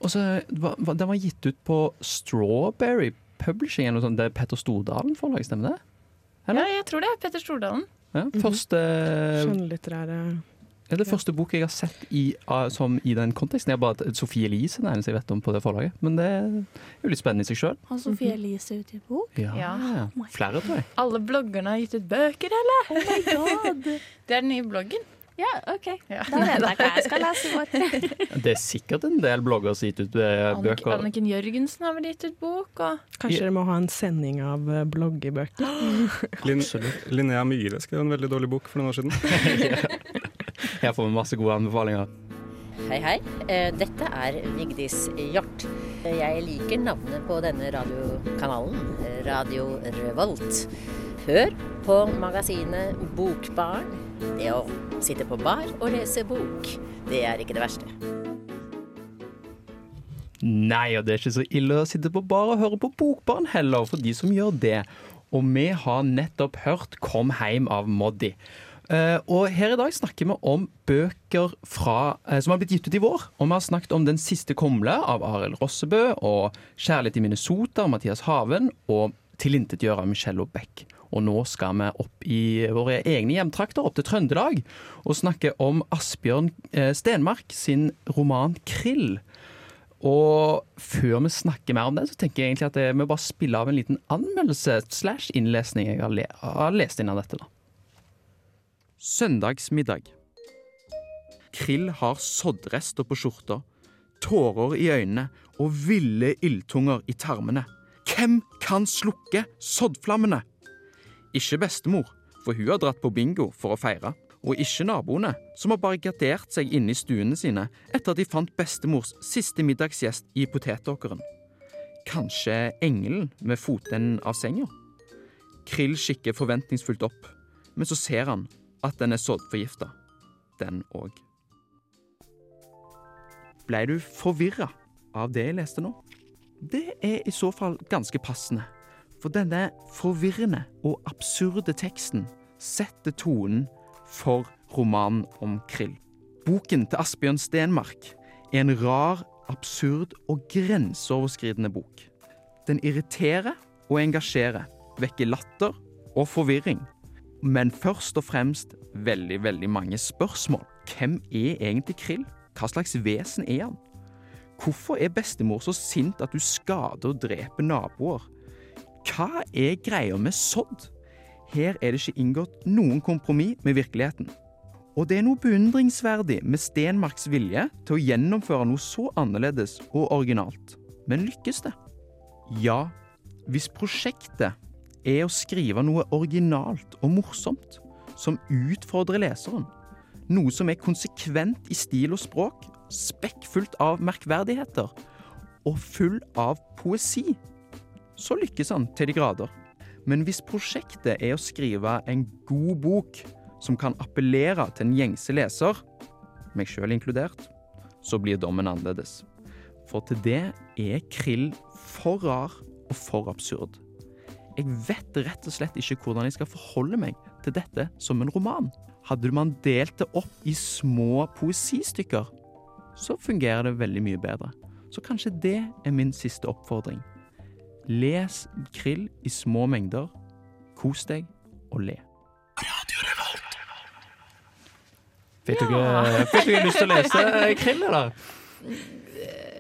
Og så Den var gitt ut på Strawberry Publishing, eller noe sånt. Det er Petter Stordalen forlag, stemmer det? Ja, jeg tror det. Petter Stordalen. Ja, første Skjønnlitterære ja, Det er første bok jeg har sett i, ah, som i den konteksten. Jeg har bare Sofie Elise er den eneste jeg vet om på det forlaget. Men det er jo litt spennende i seg sjøl. Har Sofie Elise utgitt bok? Ja. Ja. Flere, tror jeg. Alle bloggerne har gitt ut bøker, eller? Oh my god. Det er den nye bloggen. Ja, OK. Da vet jeg hva jeg skal lese i år. Det er sikkert en del blogger som har gitt ut eh, bøker. Anniken Jørgensen har vel gitt ut bok. Og Kanskje dere må ha en sending av eh, bloggebøker? Lin Linnea Myhre skrev en veldig dårlig bok for noen år siden. Her får vi masse gode anbefalinger. Hei, hei. Eh, Dette er Vigdis Hjort. Jeg liker navnet på denne radiokanalen, Radio Revolt. Hør på magasinet Bokbarn. Det å sitte på bar og lese bok, det er ikke det verste. Nei, og det er ikke så ille å sitte på bar og høre på Bokbarn heller, for de som gjør det. Og vi har nettopp hørt 'Kom heim' av Moddi. Eh, og her i dag snakker vi om bøker fra, eh, som har blitt gitt ut i vår. Og vi har snakket om 'Den siste komle av Arild Rossebø, og 'Kjærlighet i Minnesota' av Mathias Haven, og 'Tilintetgjør' av Michelle Beck. Og nå skal vi opp i våre egne hjemtrakter, opp til Trøndelag, og snakke om Asbjørn eh, Stenmark sin roman 'Krill'. Og før vi snakker mer om den, så tenker jeg egentlig at vi bare spiller av en liten anmeldelse slash innlesning jeg har, le har lest inn av dette. da. Søndagsmiddag. Krill har soddrester på skjorta, tårer i øynene og ville ildtunger i tarmene. Hvem kan slukke soddflammene? Ikke bestemor, for hun har dratt på bingo for å feire. Og ikke naboene, som har barrikadert seg inne i stuene sine etter at de fant bestemors siste middagsgjest i potetåkeren. Kanskje engelen med fotenden av senga? Krill kikker forventningsfullt opp, men så ser han at den er soddforgifta. Den òg. Blei du forvirra av det jeg leste nå? Det er i så fall ganske passende. For denne forvirrende og absurde teksten setter tonen for romanen om krill. Boken til Asbjørn Stenmark er en rar, absurd og grenseoverskridende bok. Den irriterer og engasjerer, vekker latter og forvirring. Men først og fremst veldig, veldig mange spørsmål. Hvem er egentlig krill? Hva slags vesen er han? Hvorfor er bestemor så sint at du skader og dreper naboer? Hva er greia med sodd? Her er det ikke inngått noen kompromiss med virkeligheten. Og det er noe beundringsverdig med Stenmarks vilje til å gjennomføre noe så annerledes og originalt. Men lykkes det? Ja, hvis prosjektet er å skrive noe originalt og morsomt, som utfordrer leseren, noe som er konsekvent i stil og språk, spekkfullt av merkverdigheter og full av poesi, så lykkes han til de grader. Men hvis prosjektet er å skrive en god bok som kan appellere til en gjengse leser, meg sjøl inkludert, så blir dommen annerledes. For til det er Krill for rar og for absurd. Jeg vet rett og slett ikke hvordan jeg skal forholde meg til dette som en roman. Hadde man delt det opp i små poesistykker, så fungerer det veldig mye bedre. Så kanskje det er min siste oppfordring. Les krill i små mengder. Kos deg og le. Fikk du ikke fikk du ikke lyst til å lese krill, eller?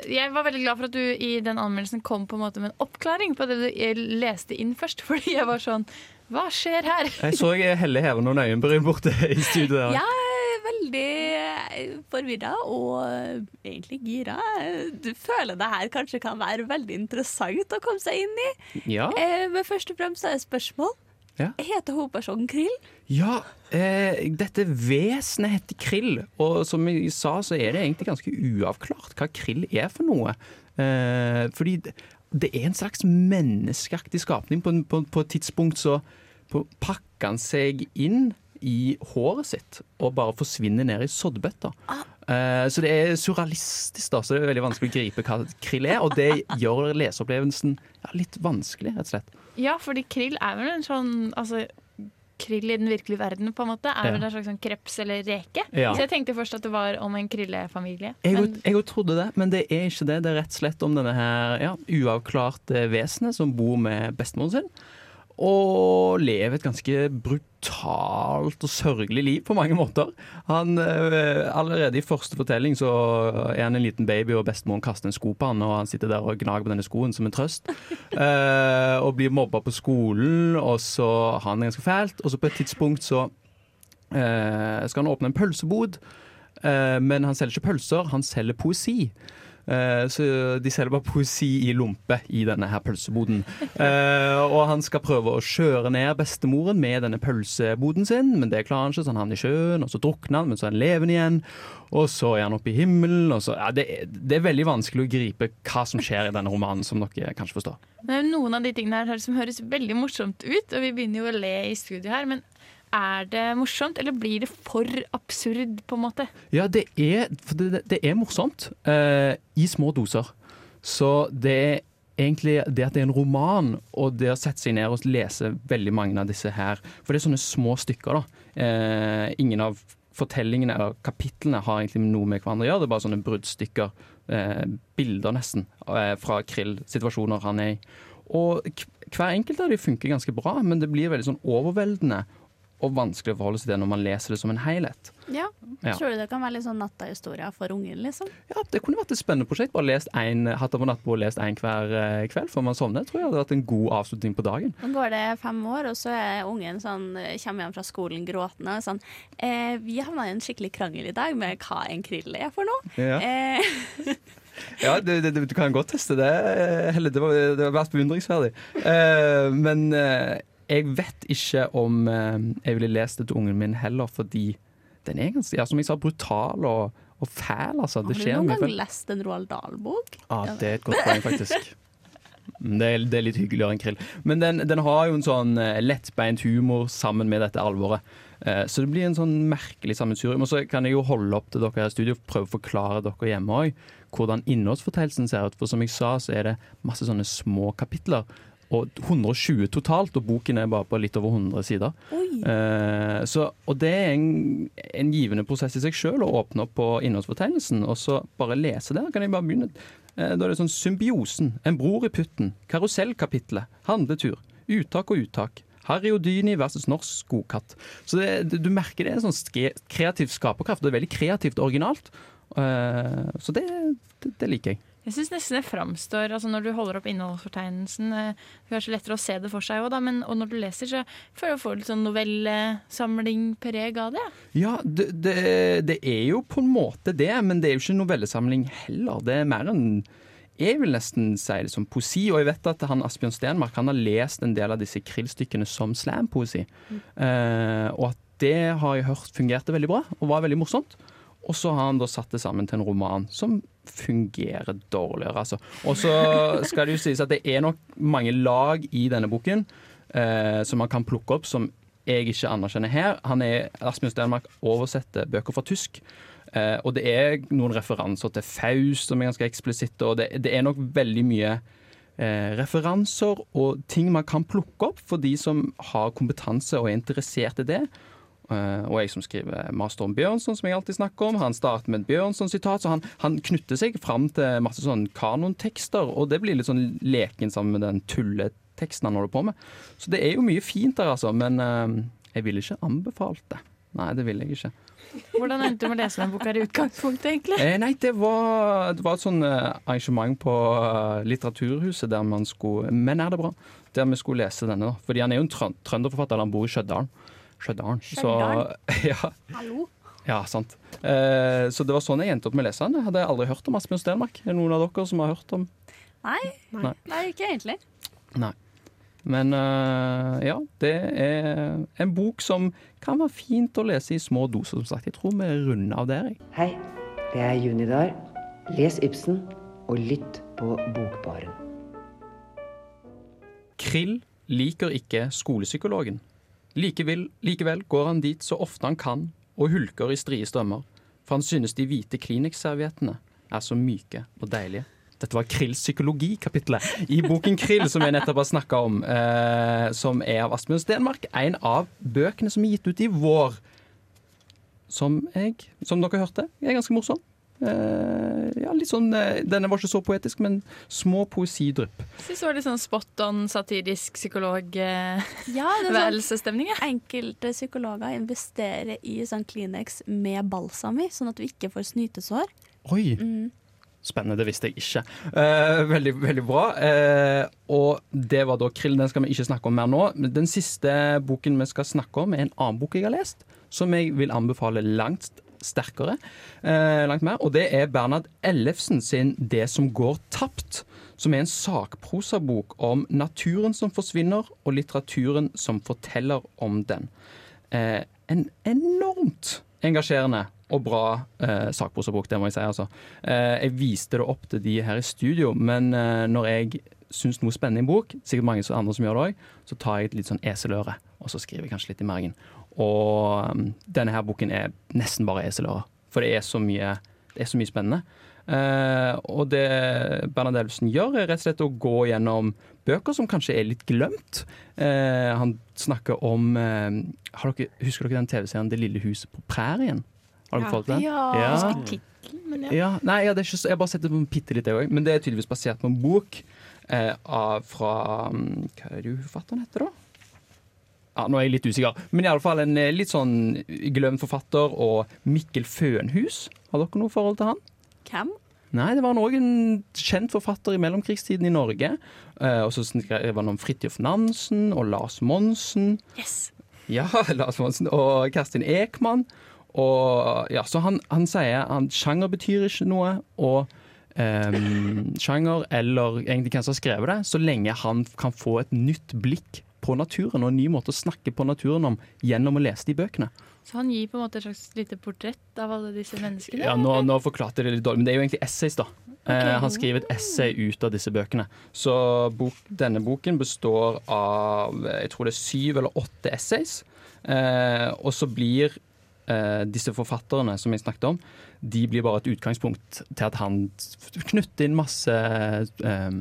Jeg var veldig glad for at du i den anmeldelsen kom på en måte med en oppklaring på det du eh, leste inn først. Fordi jeg var sånn Hva skjer her? Jeg så Helle heve noen øyenbryn borte i studio. der. Er veldig forvirra og eh, egentlig gira. Du føler det her kanskje kan være veldig interessant å komme seg inn i. Ja. Eh, Men først og fremst er det spørsmål. Ja. Heter hovedpersonen Krill? Ja, eh, dette vesenet heter krill, og som jeg sa, så er det egentlig ganske uavklart hva krill er for noe. Eh, fordi det, er en slags menneskeaktig skapning. På, på, på et tidspunkt så på, pakker han seg inn i håret sitt og bare forsvinner ned i soddbøtta. Eh, så det er surrealistisk, da, så det er veldig vanskelig å gripe hva krill er. Og det gjør leseopplevelsen ja, litt vanskelig, rett og slett. Ja, fordi krill er vel en sånn altså, krill i den virkelige verden, på en måte, er Ja. vel en slags sånn kreps eller reke. Ja. Så jeg tenkte først at det var om en krillefamilie. Jeg òg- trodde det, men det er ikke det. Det er rett og slett om denne her ja, uavklarte vesenet som bor med bestemoren sin. Og lever et ganske brutalt og sørgelig liv på mange måter. Han, eh, allerede i første fortelling så er han en liten baby, og bestemoren kaster en sko på han, og han sitter der og gnager på denne skoen som en trøst. Eh, og blir mobba på skolen, og så har han det ganske fælt. Og så på et tidspunkt så eh, skal han åpne en pølsebod. Eh, men han selger ikke pølser, han selger poesi. Eh, så de selger bare poesi i lompe i denne her pølseboden. Eh, og han skal prøve å kjøre ned bestemoren med denne pølseboden sin, men det klarer han ikke, så han havner i sjøen, og så drukner han, men så er han levende igjen. Og så er han oppe i himmelen, og så ja, det, er- det er veldig vanskelig å gripe hva som skjer i denne romanen, som dere kanskje forstår. det er noen av de tingene her som høres veldig morsomt ut, og vi begynner jo å le i studio her, men er det morsomt, eller blir det for absurd, på en måte? Ja, det er, det, det er morsomt eh, i små doser. Så det er egentlig det at det er en roman, og det å sette seg ned og lese veldig mange av disse her For det er sånne små stykker, da. Eh, ingen av fortellingene eller kapitlene har egentlig noe med hverandre å gjøre. Det er bare sånne bruddstykker, eh, bilder nesten, eh, fra Krill, situasjoner han er i. Og hver enkelt av de funker ganske bra, men det blir veldig sånn overveldende og vanskelig å forholde seg til når man leser det som en helhet. Ja. Ja. Tror du det kan være litt sånn natta-historier for ungen, liksom? Ja, Det kunne vært et spennende prosjekt. Bare lest en, hatt over nattbordet og lest en hver eh, kveld før man sovner. Tror jeg hadde vært en god avslutning på dagen. Nå går det fem år, og så er ungen sånn, kommer hjem fra skolen gråtende og sånn eh, Vi havna i en skikkelig krangel i dag med hva en krill er for noe. Ja. Eh, Ja, du, du, du kan godt teste det. eh, Helle. Det var, det var vært beundringsverdig. Uh, men eh, jeg vet ikke om eh, jeg ville lest det til ungen min heller, fordi den er ganske, ja, som jeg sa, brutal og, og fæl. Altså. Har du noen gang lest en Roald Dahl-bok? Ja, det er et godt poeng, faktisk. Mm, Det er, det er litt hyggeligere enn krill. Men den, den har jo en sånn eh, lettbeint humor sammen med dette alvoret. Eh, Så det blir en sånn merkelig sammensurium. Og så kan jeg jo holde opp til dere her i studio og prøve å forklare dere hjemme òg hvordan innholdsfortellelsen ser ut. For som jeg sa, så er det masse sånne små kapitler. Og 120 totalt, og boken er bare på litt over 100 sider. Eh, så, og det er en, en givende prosess i seg sjøl å åpne opp på innholdsfortegnelsen, og så bare lese det. Kan jeg bare begynne. Eh, da er det sånn Symbiosen, En bror i putten, Karusellkapitlet, Handletur, Uttak og uttak. Harry Houdini versus norsk skogkatt. Så det, du merker det er en sånn kreativ skaperkraft. Det er veldig kreativt og originalt. Eh, så det, det, det liker jeg. Jeg syns nesten det framstår altså Når du holder opp innholdsfortegnelsen eh, Det er kanskje lettere å se det for seg òg, men og når du leser, så føler jeg å litt sånn novellesamling-preg av det. Ja, det, det, det er jo på en måte det, men det er jo ikke novellesamling heller. Det er mer en jeg vil nesten si det som poesi, og jeg vet at han Asbjørn Stenmark han har lest en del av disse krillstykkene som slampoesi. Eh, og at det har jeg hørt fungerte veldig bra, og var veldig morsomt. Og så har han da satt det sammen til en roman som fungerer dårligere, altså. Og så skal det jo sies at det er nok mange lag i denne boken eh, som man kan plukke opp, som jeg ikke anerkjenner her. Han er, Rasmus Stenmark oversetter bøker fra tysk. Eh, og det er noen referanser til Faust som er ganske eksplisitte, og det, det er nok veldig mye eh, referanser og ting man kan plukke opp for de som har kompetanse og er interessert i det. Eh, og jeg som skriver master om Bjørnson, som jeg alltid snakker om, han starter med et Bjørnson-sitat, så han, han knytter seg fram til masse sånn kanontekster, og det blir litt sånn leken sammen med den tulleteksten han holder på med. Så det er jo mye fint der, altså, men eh, jeg ville ikke anbefalt det. Nei, det ville jeg ikke. Hvordan endte du med å lese den boka i utgangspunktet, egentlig? Eh, nei, det var, det var et sånn eh, arrangement på Litteraturhuset der man skulle Men er det bra? Der vi skulle lese denne, da. Fordi han er jo en trøn trønderforfatter, han bor i Stjørdal. Stjørdal. Så ja, Hallo? ja, sant. Eh, så det var sånn jeg endte opp med å lese den. Jeg hadde aldri hørt om Asbjørn Stenmark. Er det noen av dere som har hørt om Nei, Nei. nei ikke egentlig. Nei. Men uh, ja, det er en bok som kan være fint å lese i små doser, som sagt. Jeg tror vi runder av der, jeg. Hei, det er Junidar. Les Ibsen, og lytt på Bokbaren. Krill liker ikke skolepsykologen. Likevel, likevel går han dit så ofte han kan og hulker i strie strømmer, for han synes de hvite Kleenex-serviettene er så myke og deilige. Dette var Krills psykologikapitlet i boken Krill, som jeg nettopp har snakka om. Eh, som er av Asbjørn Stenmark. En av bøkene som er gitt ut i vår. Som jeg, som dere hørte, er ganske morsom. Eh, ja, litt sånn, eh, denne var ikke så poetisk, men små poesidrypp. Jeg synes det var litt sånn spot on satirisk psykolog-værelsesstemning. Ja, er sånn, enkelte psykologer investerer i sånn Kleenex med balsam i, sånn at du ikke får snytesår. Oi! Mm. Spennende, det visste jeg ikke. Eh, veldig, veldig bra. Eh, og det var da Krill. Den skal vi ikke snakke om mer nå. Den siste boken vi skal snakke om, er en annen bok jeg har lest, som jeg vil anbefale langt sterkere. Eh, langt mer. Og det er Bernhard Ellefsen sin 'Det som går tapt'. Som er en sakprosabok om naturen som forsvinner, og litteraturen som forteller om den. Eh, en enormt engasjerende og bra eh, sakprosabok, det må jeg si. altså. Eh, jeg viste det opp til de her i studio, men eh, når jeg syns noe spennende i en bok, sikkert mange andre som gjør det òg, så tar jeg et litt sånn eseløre, og så skriver jeg kanskje litt i margen. Og um, denne her boken er nesten bare eselører, for det er så mye, det er så mye spennende. Uh, og det Bernhard Elvsen gjør, er rett og slett å gå gjennom bøker som kanskje er litt glemt. Uh, han snakker om uh, dere, Husker dere den TV-serien 'Det lille huset på prærien'? Har dere Ja. fått den? Ja. Jeg husker tittelen, men ja. ja. Nei, ja, det ikke, så- jeg har bare sett det på bitte litt, jeg òg. Men det er tydeligvis basert på en bok fra um, Hva er det forfatteren heter, da? Ja, Nå er jeg litt usikker. Men i alle fall en eh, litt sånn glemt forfatter. Og Mikkel Fønhus. Har dere noe forhold til han? Hvem? Nei, det var òg en kjent forfatter i mellomkrigstiden i Norge. Uh, og så skrev han om Fridtjof Nansen og Lars Monsen. Yes. Ja, Lars Monsen og Kerstin Ekman. Og ja, så han, han sier at sjanger betyr ikke noe, og um, sjanger, eller egentlig hvem som har skrevet det, så lenge han kan få et nytt blikk på naturen og en ny måte å snakke på naturen om gjennom å lese de bøkene. Så han gir på en måte et slags lite portrett av alle disse menneskene? Ja, nå, nå forklarte jeg det litt dårlig, men det er jo egentlig essays, da. Eh, han skriver et essay ut av disse bøkene. Så bok, denne boken består av jeg tror det er syv eller åtte essays. Eh, og så blir eh, disse forfatterne som jeg snakket om, de blir bare et utgangspunkt til at han knytter inn masse eh,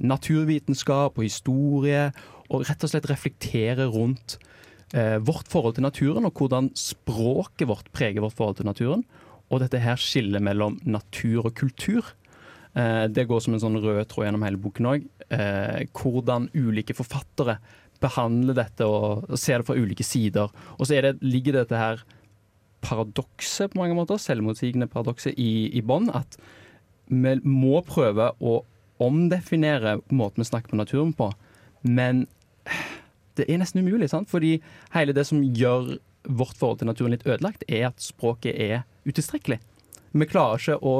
naturvitenskap og historie, og rett og slett reflekterer rundt eh, vårt forhold til naturen, og hvordan språket vårt preger vårt forhold til naturen. Og dette her skillet mellom natur og kultur. Eh, det går som en sånn rød tråd gjennom hele boken òg. Eh, hvordan ulike forfattere behandler dette og, og ser det fra ulike sider. Og så det, ligger dette her paradokset på mange måter, selvmotsigende paradokset i, i bånn. At vi må prøve å omdefinere måten vi snakker på naturen på. Men det er nesten umulig, sant? fordi hele det som gjør vårt forhold til naturen litt ødelagt, er at språket er utilstrekkelig. Vi klarer ikke å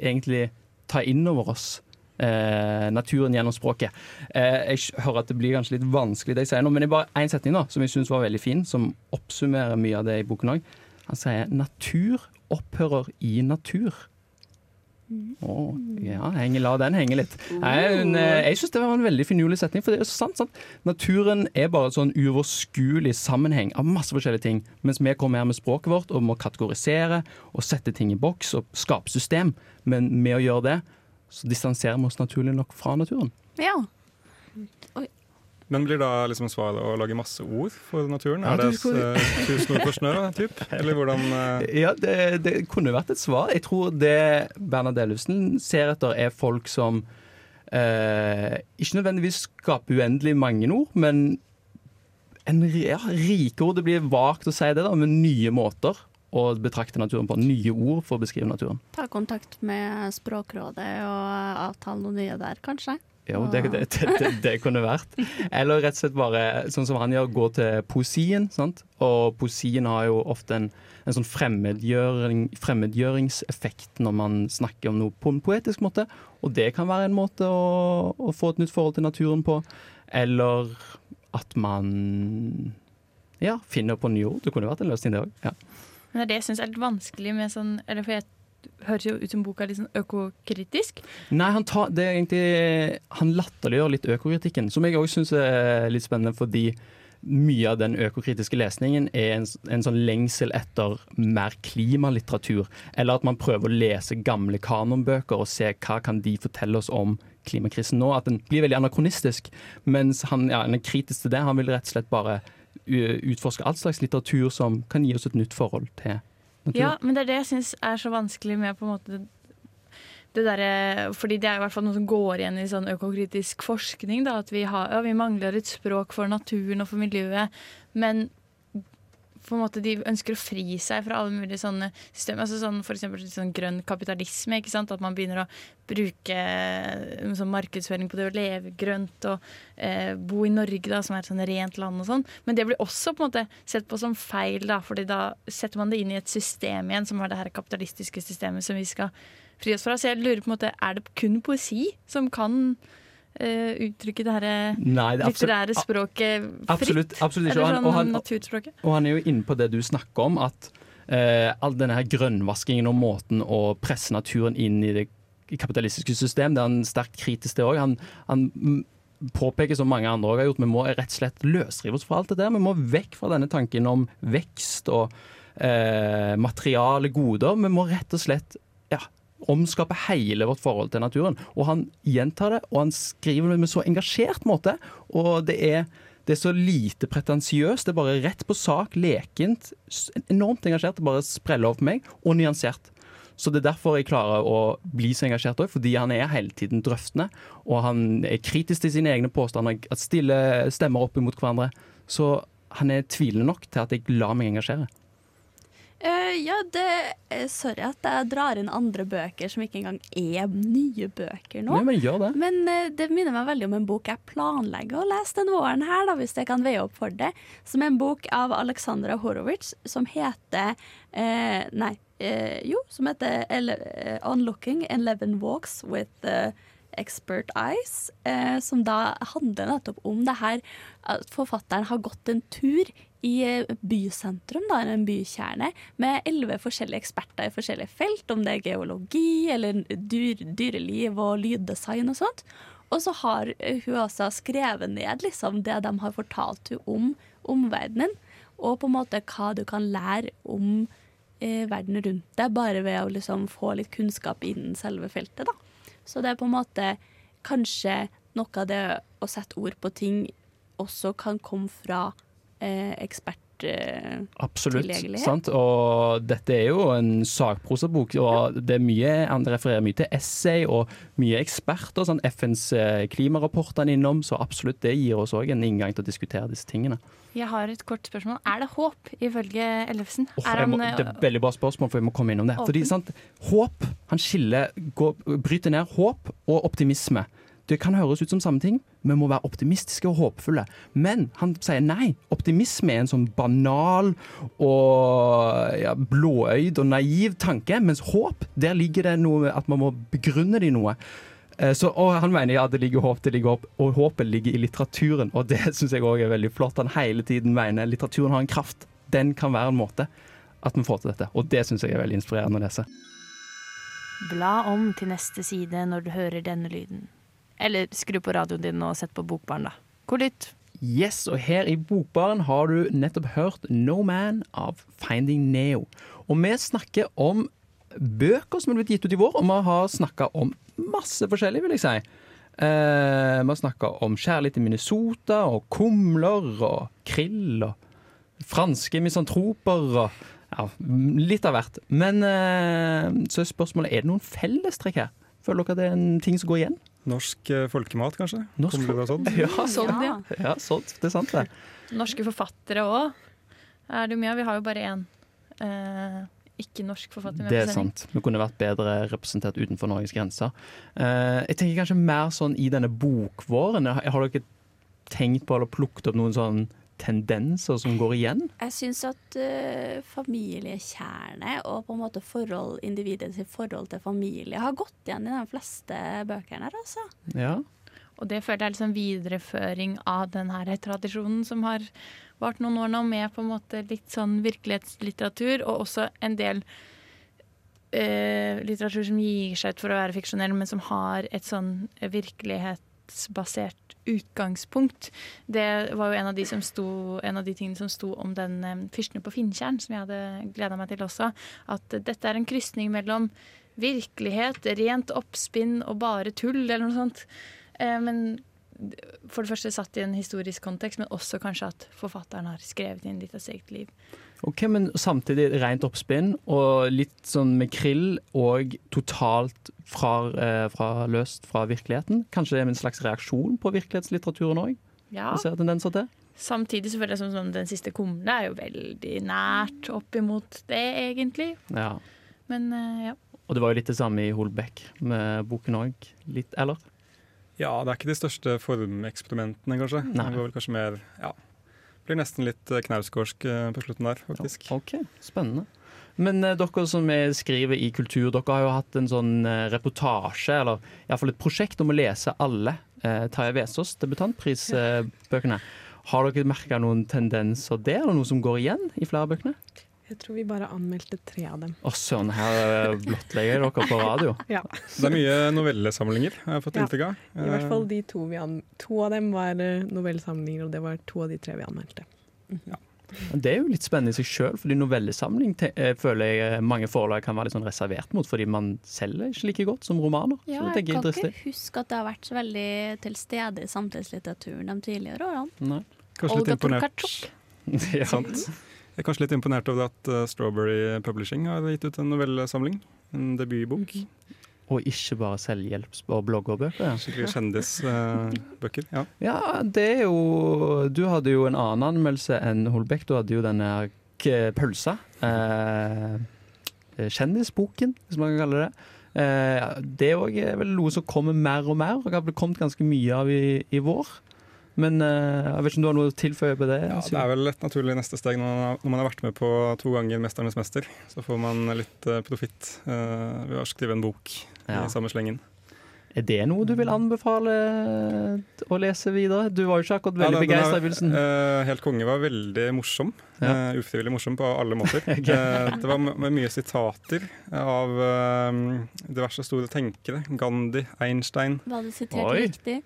egentlig ta inn over oss eh, naturen gjennom språket. Eh, jeg hører at det blir kanskje litt vanskelig det jeg sier nå, men det er bare én setning da, som jeg syns var veldig fin, som oppsummerer mye av det i boken òg. Han sier 'natur opphører i natur'. Å, ja, henge, la den henge litt. Jeg, eh, jeg syns det var en veldig finurlig setning, for det er så sant. sant? Naturen er bare en sånn uoverskuelig sammenheng av masse forskjellige ting. Mens vi kommer her med språket vårt og må kategorisere og sette ting i boks og skape system. Men med å gjøre det, så distanserer vi oss naturlig nok fra naturen. Ja. Men blir da liksom svaret å lage masse ord for naturen? Ja, er det eh, tusen ord for snø, typ? Eller hvordan uh... Ja, det, det kunne vært et svar. Jeg tror det Bernhard Ellefsen ser etter, er folk som eh, ikke nødvendigvis skaper uendelig mange ord, men en, ja, rike ord. Det blir vagt å si det, da, men nye måter å betrakte naturen på. Nye ord for å beskrive naturen. Ta kontakt med Språkrådet og avtale noe nye der, kanskje. Jo, det, det, det, det, kunne vært. Eller rett og slett bare, sånn som han gjør, gå til poesien. Sant? Og poesien har jo ofte en, en sånn fremmedgjøring, fremmedgjøringseffekt når man snakker om noe på en poetisk måte. Og det kan være en måte å, å få et nytt forhold til naturen på. Eller at man ja, finner på nye ord. Det kunne vært en løsning, det òg. Ja. Men det er det jeg syns er litt vanskelig med sånn Eller for jeg høres jo ut som boka er litt sånn økokritisk. Nei, han, tar, det er egentlig, han latterliggjør litt økokritikken, som jeg òg syns er litt spennende, fordi mye av den økokritiske lesningen er en, en sånn lengsel etter mer klimalitteratur. Eller at man prøver å lese gamle kanonbøker og se hva kan de fortelle oss om klimakrisen nå. At den blir veldig anakronistisk. Mens han, ja, han er kritisk til det. Han vil rett og slett bare utforske all slags litteratur som kan gi oss et nytt forhold til. Ja, men det er det jeg syns er så vanskelig med på en måte det der, Fordi det er i hvert fall noe som går igjen i sånn økokritisk forskning. Da, at vi, har, ja, vi mangler et språk for naturen og for miljøet. Men på en måte de ønsker å fri seg fra alle mulige sånne systemer. Altså sånn, for eksempel sånn grønn kapitalisme. ikke sant? At man begynner å bruke eh, sånn markedsføring på det å leve grønt og eh, bo i Norge, da, som er et sånn rent land og sånn. Men det blir også på en måte sett på som feil, da, fordi da setter man det inn i et system igjen, som er det her kapitalistiske systemet som vi skal fri oss fra. Så jeg lurer på en måte, er det kun poesi som kan eh, uttrykke det her Nei, det er litterære språket fritt? Absolutt, absolutt ikke. Eller han- sånn og han- naturspråket? Og han er jo inne på det du snakker om, at uh, all denne her grønnvaskingen og måten å presse naturen inn i det kapitalistiske system, det er han sterkt kritisk til òg. Han, han påpeker, som mange andre òg har gjort, vi må rett og slett løsrive oss fra alt det der. Vi må vekk fra denne tanken om vekst og uh, materiale goder. Vi må rett og slett ja, omskape hele vårt forhold til naturen. Og han gjentar det, og han skriver det med så engasjert måte. Og det er, det er så lite pretensiøst. Det er bare rett på sak, lekent. Enormt engasjert. Det bare spreller over på meg, og nyansert. Så det er derfor jeg klarer å bli så engasjert òg, fordi han er hele tiden drøftende. Og han er kritisk til sine egne påstander, at stille stemmer opp imot hverandre. Så han er tvilende nok til at jeg lar meg engasjere. Eh, ja, det er Sorry at jeg drar inn andre bøker som ikke engang er nye bøker nå. Nei, men gjør det. Men uh, det minner meg veldig om en bok jeg planlegger å lese denne våren her, da, hvis jeg kan veie opp for det. Som er en bok av Alexandra Horowitz som heter uh, Nei, eh, jo, som heter ele eh, 'Unlooking Eleven Walks with eh, Expert Eyes'. Eh, som da handler nettopp om det her at forfatteren har gått en tur i eh, bysentrum, da, en bykjerne, med elleve forskjellige eksperter i forskjellige felt, om det er geologi eller dyr, dyreliv og lyddesign og sånt. Og så har eh, hun altså skrevet ned liksom, det de har fortalt henne om omverdenen, og på en måte hva du kan lære om eh, verden rundt deg, bare ved å liksom, få litt kunnskap innen selve feltet. Da. Så det er på en måte kanskje noe av det å sette ord på ting også kan komme fra ekspert... Eh, Absolutt. Sant? Og dette er jo en sakprosabok, og det er mye, han refererer mye til essay og mye eksperter. Sånn FNs klimarapporter klimarapport er han innom, så absolutt det gir oss òg en inngang til å diskutere disse tingene. Jeg har et kort spørsmål. Er det håp, ifølge Ellefsen? Oh, er må, det er et veldig bra spørsmål, for vi må komme innom det. Åpen. Fordi, sant, håp, han skiller, går, bryter ned håp og optimisme. Det kan høres ut som samme ting, vi må være optimistiske og håpefulle. Men han sier nei. Optimisme er en sånn banal og ja, blåøyd og naiv tanke, mens håp, der ligger det noe at man må begrunne det i noe. Eh, Så, og han mener ja, det ligger håp, det ligger håp, og håpet ligger i litteraturen. Og det syns jeg òg er veldig flott. Han hele tiden mener litteraturen har en kraft. Den kan være en måte at vi får til dette. Og det syns jeg er veldig inspirerende å lese. Bla om til neste side når du hører denne lyden. Eller skru på radioen din og sett på Bokbarn, da. God lytt. Yes, og her i Bokbaren har du nettopp hørt No Man av Finding Neo. Og vi snakker om bøker som er blitt gitt ut i vår, og vi har snakka om masse forskjellig, vil jeg si. Eh, vi har snakka om kjærlighet i Minnesota, og kumler, og krill, og franske misantroper, og ja, litt av hvert. Men eh, så er spørsmålet, er det noen fellestrekk her? Føler dere det er en ting som går igjen? Norsk eh, folkemat, kanskje? Norsk sånn. Ja, Sånn, ja. ja sånn, Det er sant, det. Norske forfattere òg er det jo mye av. Vi har jo bare én eh, ikke-norsk forfatter Det er sant. Vi kunne vært bedre representert utenfor Norges grenser. Eh, jeg tenker kanskje mer sånn i denne bokvåren. Har har dere tenkt på eller plukket opp noen sånn tendenser som går igjen? Jeg syns at uh, familiekjerne og på en måte forhold, individets forhold til familie har gått igjen i de fleste bøkene her, altså. Ja. Og det føler jeg er liksom videreføring av den her tradisjonen som har vart noen år nå, med på en måte litt sånn virkelighetslitteratur, og også en del uh, litteratur som gir seg ut for å være fiksjonell, men som har et sånn virkelighetsbasert utgangspunkt. Det var jo en av de, sto, en av de tingene som sto om den eh, fyrstene på Finntjern, som jeg hadde gleda meg til også. At dette er en krysning mellom virkelighet, rent oppspinn og bare tull, eller noe sånt. Eh, men for det første satt i en historisk kontekst, men også kanskje at forfatteren har skrevet inn litt av sitt eget liv. Ok, Men samtidig rent oppspinn og litt sånn med krill og totalt fra, eh, fra løst fra virkeligheten. Kanskje det er en slags reaksjon på virkelighetslitteraturen òg? Ja. Ser tendenser til? Samtidig så føler jeg som sånn, den siste kumle er jo veldig nært opp imot det, egentlig. Ja. Men eh, ja. Og det var jo litt det samme i Holbæk med boken òg. Litt, eller? Ja, det er ikke de største formeksperimentene, kanskje. Nei. Det går vel kanskje mer Ja. Blir nesten litt eh, knausgårdsk eh, på slutten der, faktisk. Ok, spennende. Men eh, dere som er, skriver i kultur, dere har jo hatt en sånn reportasje, eller iallfall et prosjekt om å lese alle eh, Tarjei Vesaas debutantprisbøkene. Har dere merka noen tendenser der, eller noe som går igjen i flere av bøkene? Jeg tror vi bare anmeldte tre av dem. Å søren, her eh, blottlegger dere på radio. Ja. Det er mye novellesamlinger, har jeg fått Ja. inntrykk av. I hvert fall de to vi an To av dem var eh, novellesamlinger, og det var to av de tre vi anmeldte. Det er jo litt spennende i seg sjøl, fordi novellesamling eh, føler jeg eh, mange forlag kan være litt sånn reservert mot, fordi man selger ikke like godt som romaner. Ja, så det jeg jeg kan ikke huske at det har vært så veldig til stede i samtidslitteraturen de tidligere årene. Nei. Kanskje litt Olga imponert. Tokarczuk. Ja. Sant. Jeg er kanskje litt imponert over at eh, Strawberry Publishing har gitt ut en novellesamling. En debutbok. Og ikke bare selvhjelps- og bloggerbøker. Skikkelig kjendisbøker. ja. Ja, det er jo Du hadde jo en annen anmeldelse enn Holbeck. Du hadde jo denne pølsa. Eh, kjendisboken, hvis man kan kalle det. Eh, det er vel noe som kommer mer og mer, og har har kommet ganske mye av i, i vår. Men eh, jeg vet ikke om du har noe å tilføye på det? Ja, det er vel et naturlig neste steg når man, har, når man har vært med på to ganger 'Mesternes mester'. Så får man litt uh, profitt eh, ved å skrive en bok Ja. i samme slengen. Er det noe du vil anbefale å lese videre? Du var jo ikke akkurat veldig den begeistra i begynnelsen. Uh, Helt konge var veldig morsom. Ja. Uh, ufrivillig morsom på alle måter. okay. uh, det var med mye sitater av eh, diverse store tenkere. Gandhi, Einstein. Var det sitert Oi. riktig?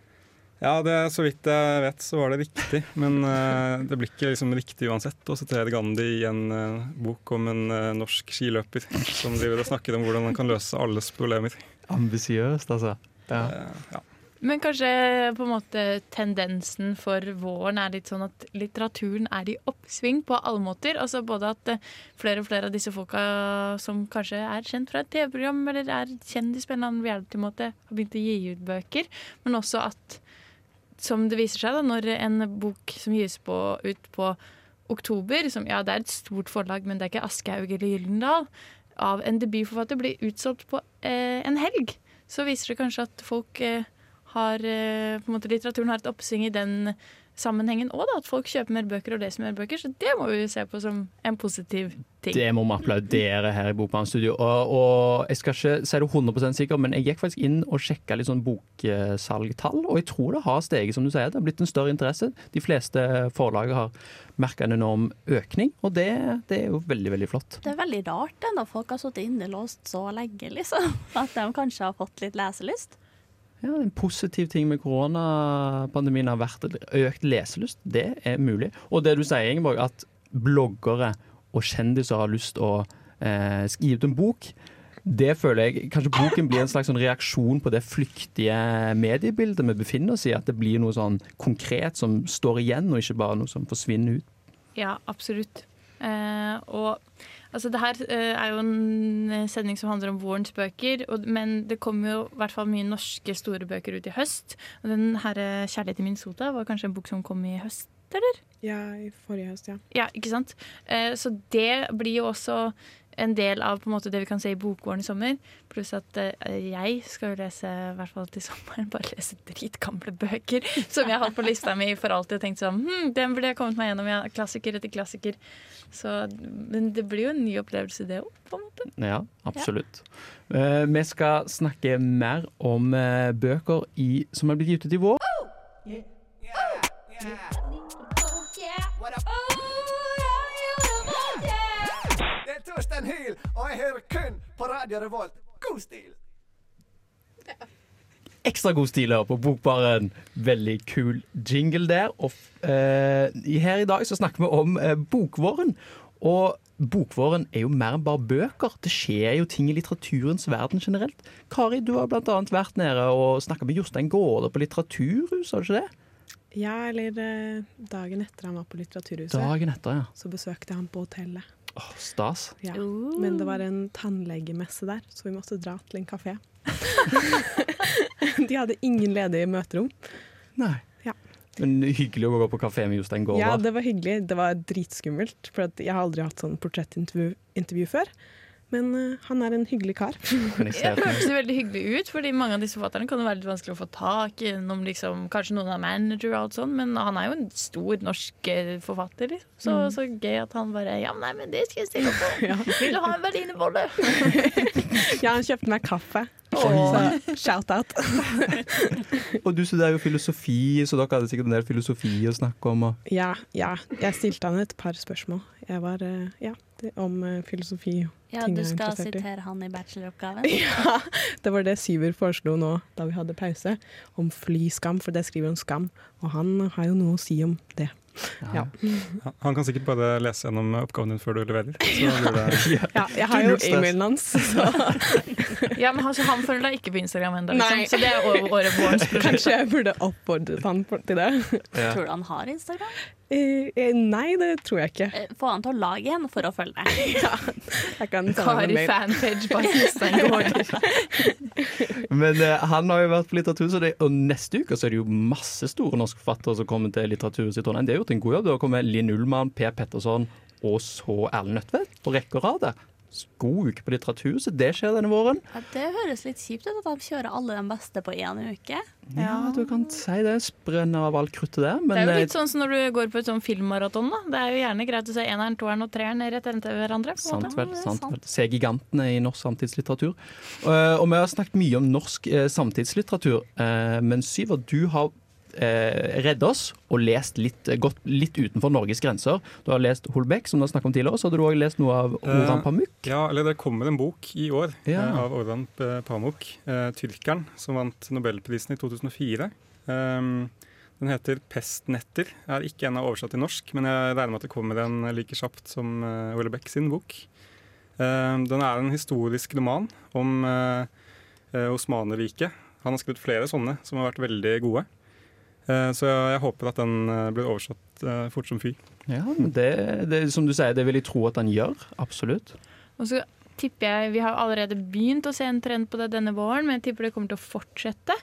Ja, det, så vidt jeg vet, så var det riktig. Men uh, det blir ikke liksom riktig uansett å sitere Gandhi i en uh, bok om en uh, norsk skiløper som driver og snakker om hvordan han kan løse alles problemer. Ambisiøst, altså. Ja. ja. Men kanskje på en måte tendensen for våren er litt sånn at litteraturen er i oppsving på alle måter. Altså både at flere og flere av disse folka som kanskje er kjent fra et TV-program eller er kjendis på en eller annen reality-måte, har begynt å gi ut bøker. Men også at, som det viser seg da, når en bok som gis på, ut på oktober, som ja, det er et stort forlag, men det er ikke Aschehoug eller Gyldendal, av en debutforfatter blir utsolgt på eh, en helg, så viser det kanskje at folk eh, har eh, på en måte Litteraturen har et oppsving i den sammenhengen òg, at folk kjøper mer bøker og leser mer bøker. Så det må vi se på som en positiv ting. Det må vi applaudere her i Bokvarnstudio Og, og jeg skal ikke si det 100% sikker, men jeg gikk faktisk inn og sjekka litt sånn boksalgtall, og jeg tror det har steget, som du sier. Det har blitt en større interesse. De fleste forlaget har merka en enorm økning, og det, det er jo veldig, veldig flott. Det er veldig rart det, når folk har sittet innelåst så lenge, liksom. At de kanskje har fått litt leselyst. Ja, En positiv ting med koronapandemien har vært økt leselyst. Det er mulig. Og det du sier, Ingeborg, at bloggere og kjendiser har lyst til å eh, skrive ut en bok. Det føler jeg, Kanskje boken blir en slags sånn reaksjon på det flyktige mediebildet vi befinner oss i. At det blir noe sånn konkret som står igjen, og ikke bare noe som forsvinner ut. Ja, absolutt. Eh, og altså, det her eh, er jo en eh, sending som handler om vårens bøker, men det kommer jo i hvert fall mye norske store bøker ut i høst. Og den her 'Kjærlighet i Minnesota' var kanskje en bok som kom i høst, eller? Ja, i forrige høst, ja. Ja, ikke sant? Eh, så det blir jo også en del av på en måte det vi kan se i bokvåren i sommer. Pluss at uh, jeg skal jo lese, i hvert fall til sommeren, bare lese dritgamle bøker som jeg har hatt på lista mi for alltid og tenkt sånn hm, den burde jeg kommet meg gjennom. Ja, klassiker etter klassiker. Så, men det blir jo en ny opplevelse, det òg, på en måte. Ja, absolutt. Eh, vi skal snakke mer om uh, bøker i, som er blitt gitt ut i vår. Det Hyl, og jeg hører kun på Radio Revolt. God stil! ekstra god stil her på Bokbaren. Veldig kul jingle der. Og uh, her i dag så snakker vi om uh, Bokvåren. Og Bokvåren er jo mer enn bare bøker. Det skjer jo ting i litteraturens verden generelt. Kari, du har blant annet vært nede og snakka med Jostein Gaarde på Litteraturhuset, har du ikke det? Ja, eller eh, dagen etter han var på Litteraturhuset, Dagen etter, ja. så besøkte jeg han på hotellet. Åh, stas. Ja. Men det var en tannlegemesse der, så vi måtte dra til en kafé. De hadde ingen ledige møterom. Nei. Ja. Men hyggelig å gå på kafé med Jostein Gaarde. Ja, det var hyggelig. Det var dritskummelt, for jeg har aldri hatt sånn portrettintervju før. Men uh, han er en hyggelig kar. Ja, det høres jo veldig hyggelig ut, fordi mange av disse forfatterne kan jo være litt vanskelig å få tak i. Noen liksom, kanskje noen er manager og alt sånt, men han er jo en stor norsk eh, forfatter. Liksom. Så, Mm. så gøy at han bare Ja, nei, men det skal jeg stille opp på. Vil du ha en berlinerbolle? ja, han kjøpte meg kaffe. Så shout-out. Og du studerer jo filosofi, så dere hadde sikkert en del filosofi å snakke om. Og... Ja, ja. Jeg stilte han et par spørsmål. Jeg var, eh, ja, det, om eh, filosofi. og Ja, ting du jeg er skal interessert i. sitere han i bacheloroppgaven? Ja, det var det Syver foreslo nå da vi hadde pause, om flyskam, for det skriver om skam. Og han har jo noe å si om det. Ja. Ja, han kan sikkert bare lese gjennom oppgaven din før du leverer. Så blir det Ja, jeg har jo e-mailen hans, så Ja, men altså, han følger deg ikke på Instagram ennå, liksom. så det er året vårt. kanskje jeg burde oppfordret han til det. Ja. Tror du han har Instagram? Eh, eh, nei, det tror jeg ikke. Eh, Få han til å lage en for å følge deg. Jeg kan sende Kari fanpage bak. Men eh, han har jo vært på Litteraturhuset, og det- og neste uke så er det jo masse store norske forfattere som kommer til Litteraturhuset i Trondheim. Det har gjort en god jobb. Det har kommet Linn Ullmann, Per Petterson og så Erlend Nødtvedt på rekke og rad. God uke på Litteraturhuset. Det skjer denne våren. Ja, det høres litt kjipt ut at de kjører alle de beste på én uke. Ja, du kan si det. Sprenner av alt kruttet der. Men det er jo eh, litt sånn som når du går på et sånn filmmaraton. da. Det er jo gjerne greit å se eneren, toeren og treeren rett etter hverandre. på Sant vel. sant vel. Se gigantene i norsk samtidslitteratur. Eh, og vi har snakket mye om norsk eh, samtidslitteratur, eh, men Syver, du har uh, redd oss og lest litt, eh, gått litt utenfor Norges grenser. Du har lest Holbeck, som du har snakket om tidligere, og så hadde du òg lest noe av Oran Pamuk. Eh, Ja, eller det kommer en bok i år Ja. eh, av Oran Pamuk, eh, tyrkeren, som vant Nobelprisen i 2004. Um, den heter 'Pestnetter'. Er ikke ennå oversatt til norsk, men jeg regner med at det kommer en like kjapt som Ole Beck sin bok. Um, den er en historisk roman om Osmanerriket. Han har skrevet flere sånne som har vært veldig gode. Eh, så jeg, jeg håper at den eh, blir oversatt eh, fort som fy. Ja, men det, det, som du sier, det vil jeg tro at den gjør. Absolutt. Og så tipper jeg, Vi har allerede begynt å se en trend på det denne våren, men jeg tipper det kommer til å fortsette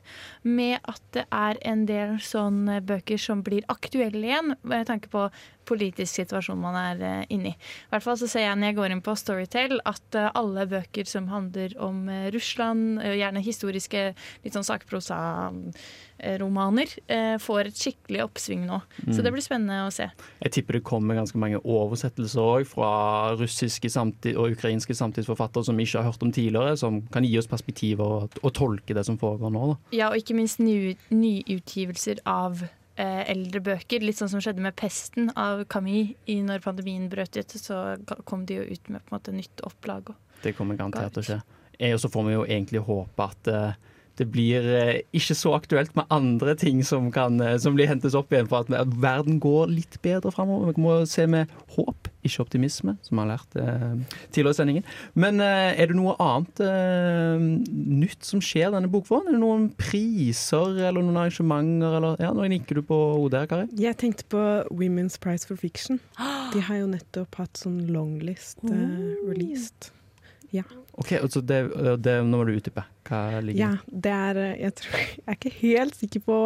med at det er en del sånne bøker som blir aktuelle igjen, med tanke på politisk situasjon man er eh, inne i. Hvert fall så ser jeg når jeg går inn på Storytel at eh, alle bøker som handler om eh, Russland, gjerne historiske, litt sånn sakprosa-romaner, får et skikkelig oppsving nå. Så Mm. det blir spennende å se. Jeg tipper det kommer ganske mange oversettelser òg fra russiske samtid og ukrainske samtidsforfattere som vi ikke har hørt om tidligere, som kan gi oss perspektiver og, og tolke det som foregår nå. Da. Ja, og ikke minst ny, nyutgivelser av eh, eldre bøker. Litt sånn som skjedde med 'Pesten' av i når pandemien brøt ut. Så kom de jo ut med på en måte nytt opplag. Det kommer garantert til å skje. Eh, Og så får vi jo egentlig håpe at eh, det blir eh, ikke så aktuelt med andre ting som, kan, eh, som blir hentes opp igjen, for at, verden går litt bedre framover. Vi må se med håp, ikke optimisme, som vi har lært eh, tidligere i sendingen. Men eh, er det noe annet eh, nytt som skjer denne bokvåren? Er det noen priser eller noen arrangementer? Eller, ja, Nå nikker du på hodet her, Kari. Jeg tenkte på Women's Prize for Fiction. De har jo nettopp hatt sånn longlist eh, released. Ja. Ok, altså det, det, Nå må du utdype. Hva ligger ja, det er eh, jeg, tror, jeg er ikke helt sikker på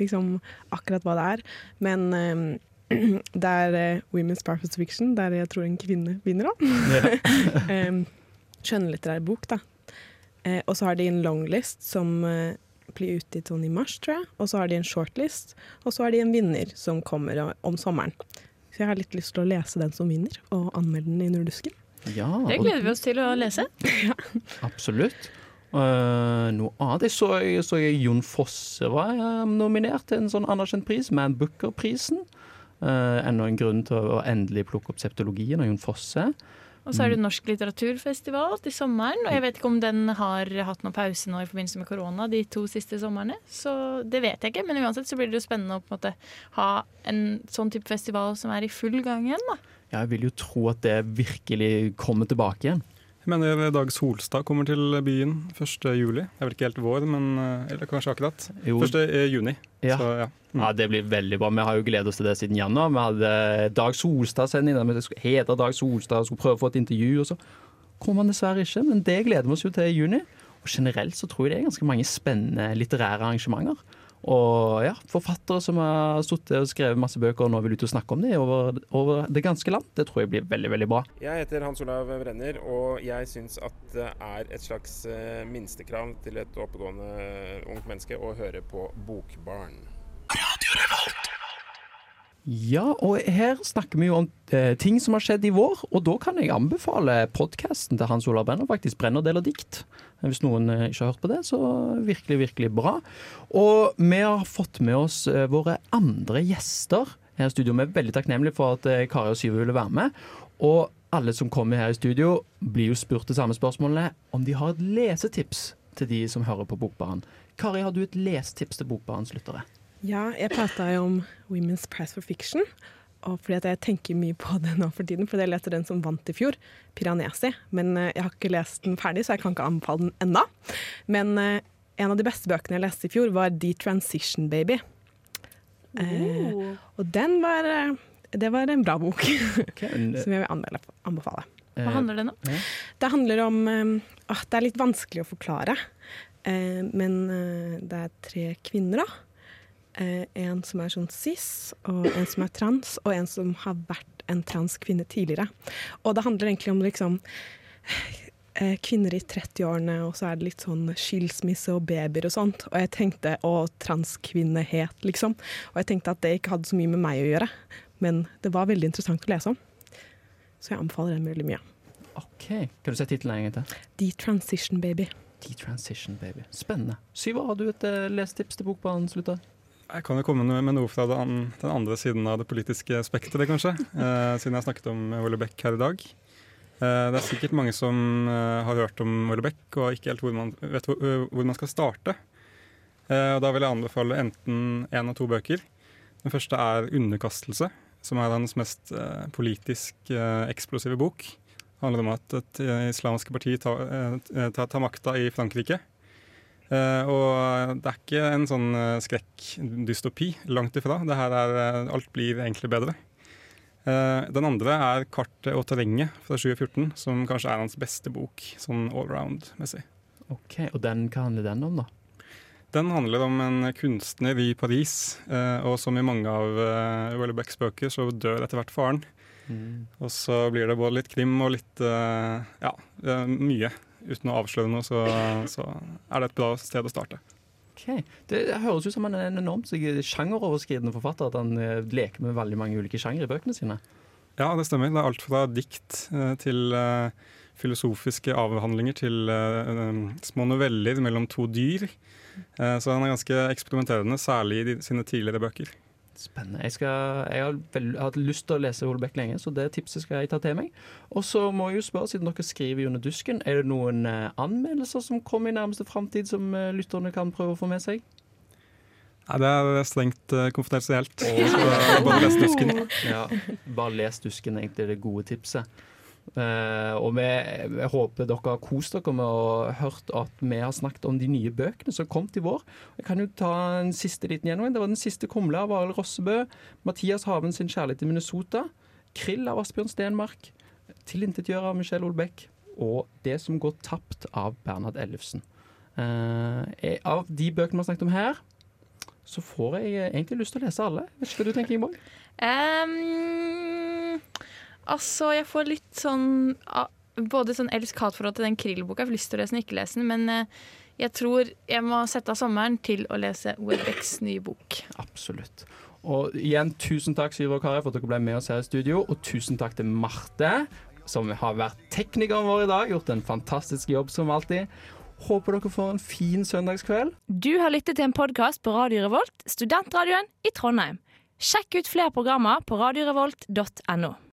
liksom, akkurat hva det er, men um, det er uh, Women's Perfect Fiction, der jeg tror en kvinne vinner, da. um, skjønnlitterær bok, da. Uh, og så har de en longlist som uh, blir utgitt sånn i mars, tror jeg. Og så har de en shortlist, og så har de en vinner som kommer om sommeren. Så jeg har litt lyst til å lese den som vinner, og anmelde den i Nordusken. Ja, Det gleder vi oss til å lese. Absolutt. Uh, noe annet Jeg så, jeg så jeg Jon Fosse var uh, nominert til en sånn anerkjent pris, Man Booker-prisen. Uh, enda en grunn til å endelig plukke opp septologien av Jon Fosse. Og så er det Norsk litteraturfestival til sommeren. Og jeg vet ikke om den har hatt noen pause nå i forbindelse med korona de to siste somrene. Så det vet jeg ikke, men uansett så blir det jo spennende å på en måte ha en sånn type festival som er i full gang igjen. da. Jeg vil jo tro at det virkelig kommer tilbake igjen. Jeg mener Dag Solstad kommer til byen 1. juli. Det er vel ikke helt vår, men eh, eller kanskje akkurat. Jo. 1. juni. Ja. Så, ja. Ja, Det blir veldig bra. Vi har jo gledet oss til det siden januar. Vi hadde Dag Solstad-sending der vi hete Dag Solstad og skulle prøve å få et intervju. og så kom han dessverre ikke, men det gleder vi oss jo til i juni. Og generelt så tror jeg det er ganske mange spennende litterære arrangementer. Og ja, forfattere som har sittet og skrevet masse bøker og nå vil ut og snakke om det over, over det ganske land. Det tror jeg blir veldig, veldig bra. Jeg heter Hans Olav Brenner, og jeg syns at det er et slags eh, minstekrav til et oppegående ungt menneske å høre på Bokbarn. Ja, og her snakker vi jo om eh, ting som har skjedd i vår, og da kan jeg anbefale podkasten til Hans Olav Brenner, faktisk 'Brenner deler dikt'. Hvis noen eh, ikke har hørt på det, så virkelig, virkelig bra. Og vi har fått med oss eh, våre andre gjester her i studio. Vi er veldig takknemlige for at eh, Kari og Syve ville være med. Og alle som kommer her i studio, blir jo spurt det samme spørsmålet om de har et lesetips til de som hører på Bokbaren. Kari, har du et lesetips til Bokbarens lyttere? Ja, jeg prata jo om Women's Prize for Fiction. Og fordi at jeg tenker mye på det nå for tiden, fordi jeg leste den som vant i fjor, 'Piranesi'. Men eh, jeg har ikke lest den ferdig, så jeg kan ikke anbefale den ennå. Men eh, en av de beste bøkene jeg leste i fjor, var 'The Transition Baby'. Eh, og den var eh, Det var en bra bok, som jeg vil anbefale. anbefale. Hva handler den om? Det handler om at Det er litt vanskelig å forklare. Eh, men det er tre kvinner, da. Eh, en som er sånn cis, og en som er trans, og en som har vært en trans kvinne tidligere. Og det handler egentlig om liksom eh, kvinner i 30-årene, og så er det litt sånn skilsmisse og babyer og sånt. Og jeg tenkte å, transkvinnehet, liksom. Og jeg tenkte at det ikke hadde så mye med meg å gjøre. Men det var veldig interessant å lese om. Så jeg anbefaler den veldig mye. OK. Kan du si tittelen en gang til? The Transition Baby. The Transition Baby. Spennende. Syva, har du et uh, lesetips til bokbanen, lytter? Jeg kan jo komme med noe fra den, andre siden av det politiske spekteret, kanskje. Eh, siden jeg snakket om Ole Beck her i dag. Eh, det er sikkert mange som eh, har hørt om Ole Beck og ikke helt hvor man, vet hvor, øh, hvor man skal starte. Eh, og da vil jeg anbefale enten én av to bøker. Den første er 'Underkastelse', som er hans mest eh, politisk eh, eksplosive bok. Det handler om at et eh, islamsk parti tar, eh, tar, tar makta i Frankrike. Eh, og det er ikke en sånn uh, skrekkdystopi, langt ifra. Det her er, uh, alt blir egentlig bedre. Den andre er 'Kartet og terrenget' fra 2014, som kanskje er hans beste bok, sånn allround-messig. Ok, Og den, hva handler den om, da? Den handler om en kunstner i Paris, og som i mange av uh, Willy Becks bøker, så dør etter hvert faren. Mm. Og så blir det både litt krim og litt ja, mye. Uten å avsløre noe, så, så er det et bra sted å starte. Ok, Det høres ut som han er en enormt sjangeroverskridende forfatter. At han eh, leker med veldig mange ulike sjangere i bøkene sine. Ja, det stemmer. Det er alt fra dikt eh, til eh, filosofiske avhandlinger til små noveller mellom to dyr. Så han er ganske eksperimenterende, særlig i sine tidligere bøker. Spennende. Jeg, skal, jeg har, vel, jeg har hatt lyst til å lese Holbæk lenge, så det tipset skal jeg ta til meg. Og så må jeg jo spørre, siden dere skriver under dusken, er det noen eh, anmeldelser som kommer i nærmeste framtid som eh, lytterne kan prøve å få med seg? Nei, det er strengt uh, konfidensielt. Eh, bare les dusken. Ja, bare les dusken, egentlig, det gode tipset. Eh, og vi, jeg håper dere har kost dere med å hørt at vi har snakket om de nye bøkene som kom til vår. Jeg kan jo ta en siste liten gjennomgang. Det var Den siste kumla av Arild Rossebø. Mathias Haven sin 'Kjærlighet til Minnesota'. 'Krill' av Asbjørn Stenmark. 'Tilintetgjør' av Michelle Olbeck. Og 'Det som går tapt' av Bernhard Ellefsen. Uh, av de bøkene vi har snakket om her, så får jeg egentlig lyst til å lese alle. Vet ikke hva du tenker, Ingeborg? Ehm, altså, jeg får litt sånn Både sånn elsk-hat-forhold til den Krill-boka. Jeg får lyst til å lese den, ikke lese den. Men eh, jeg tror jeg må sette av sommeren til å lese Webecks nye bok. Absolutt. Og igjen, tusen takk Syver og Kari for at dere ble med oss her i studio. Og tusen takk til Marte, som har vært teknikeren vår i dag. Gjort en fantastisk jobb som alltid. Håper dere får en fin søndagskveld. Du har lyttet til en podkast på Radio Revolt, studentradioen i Trondheim. Sjekk ut flere programmer på radiorevolt.no.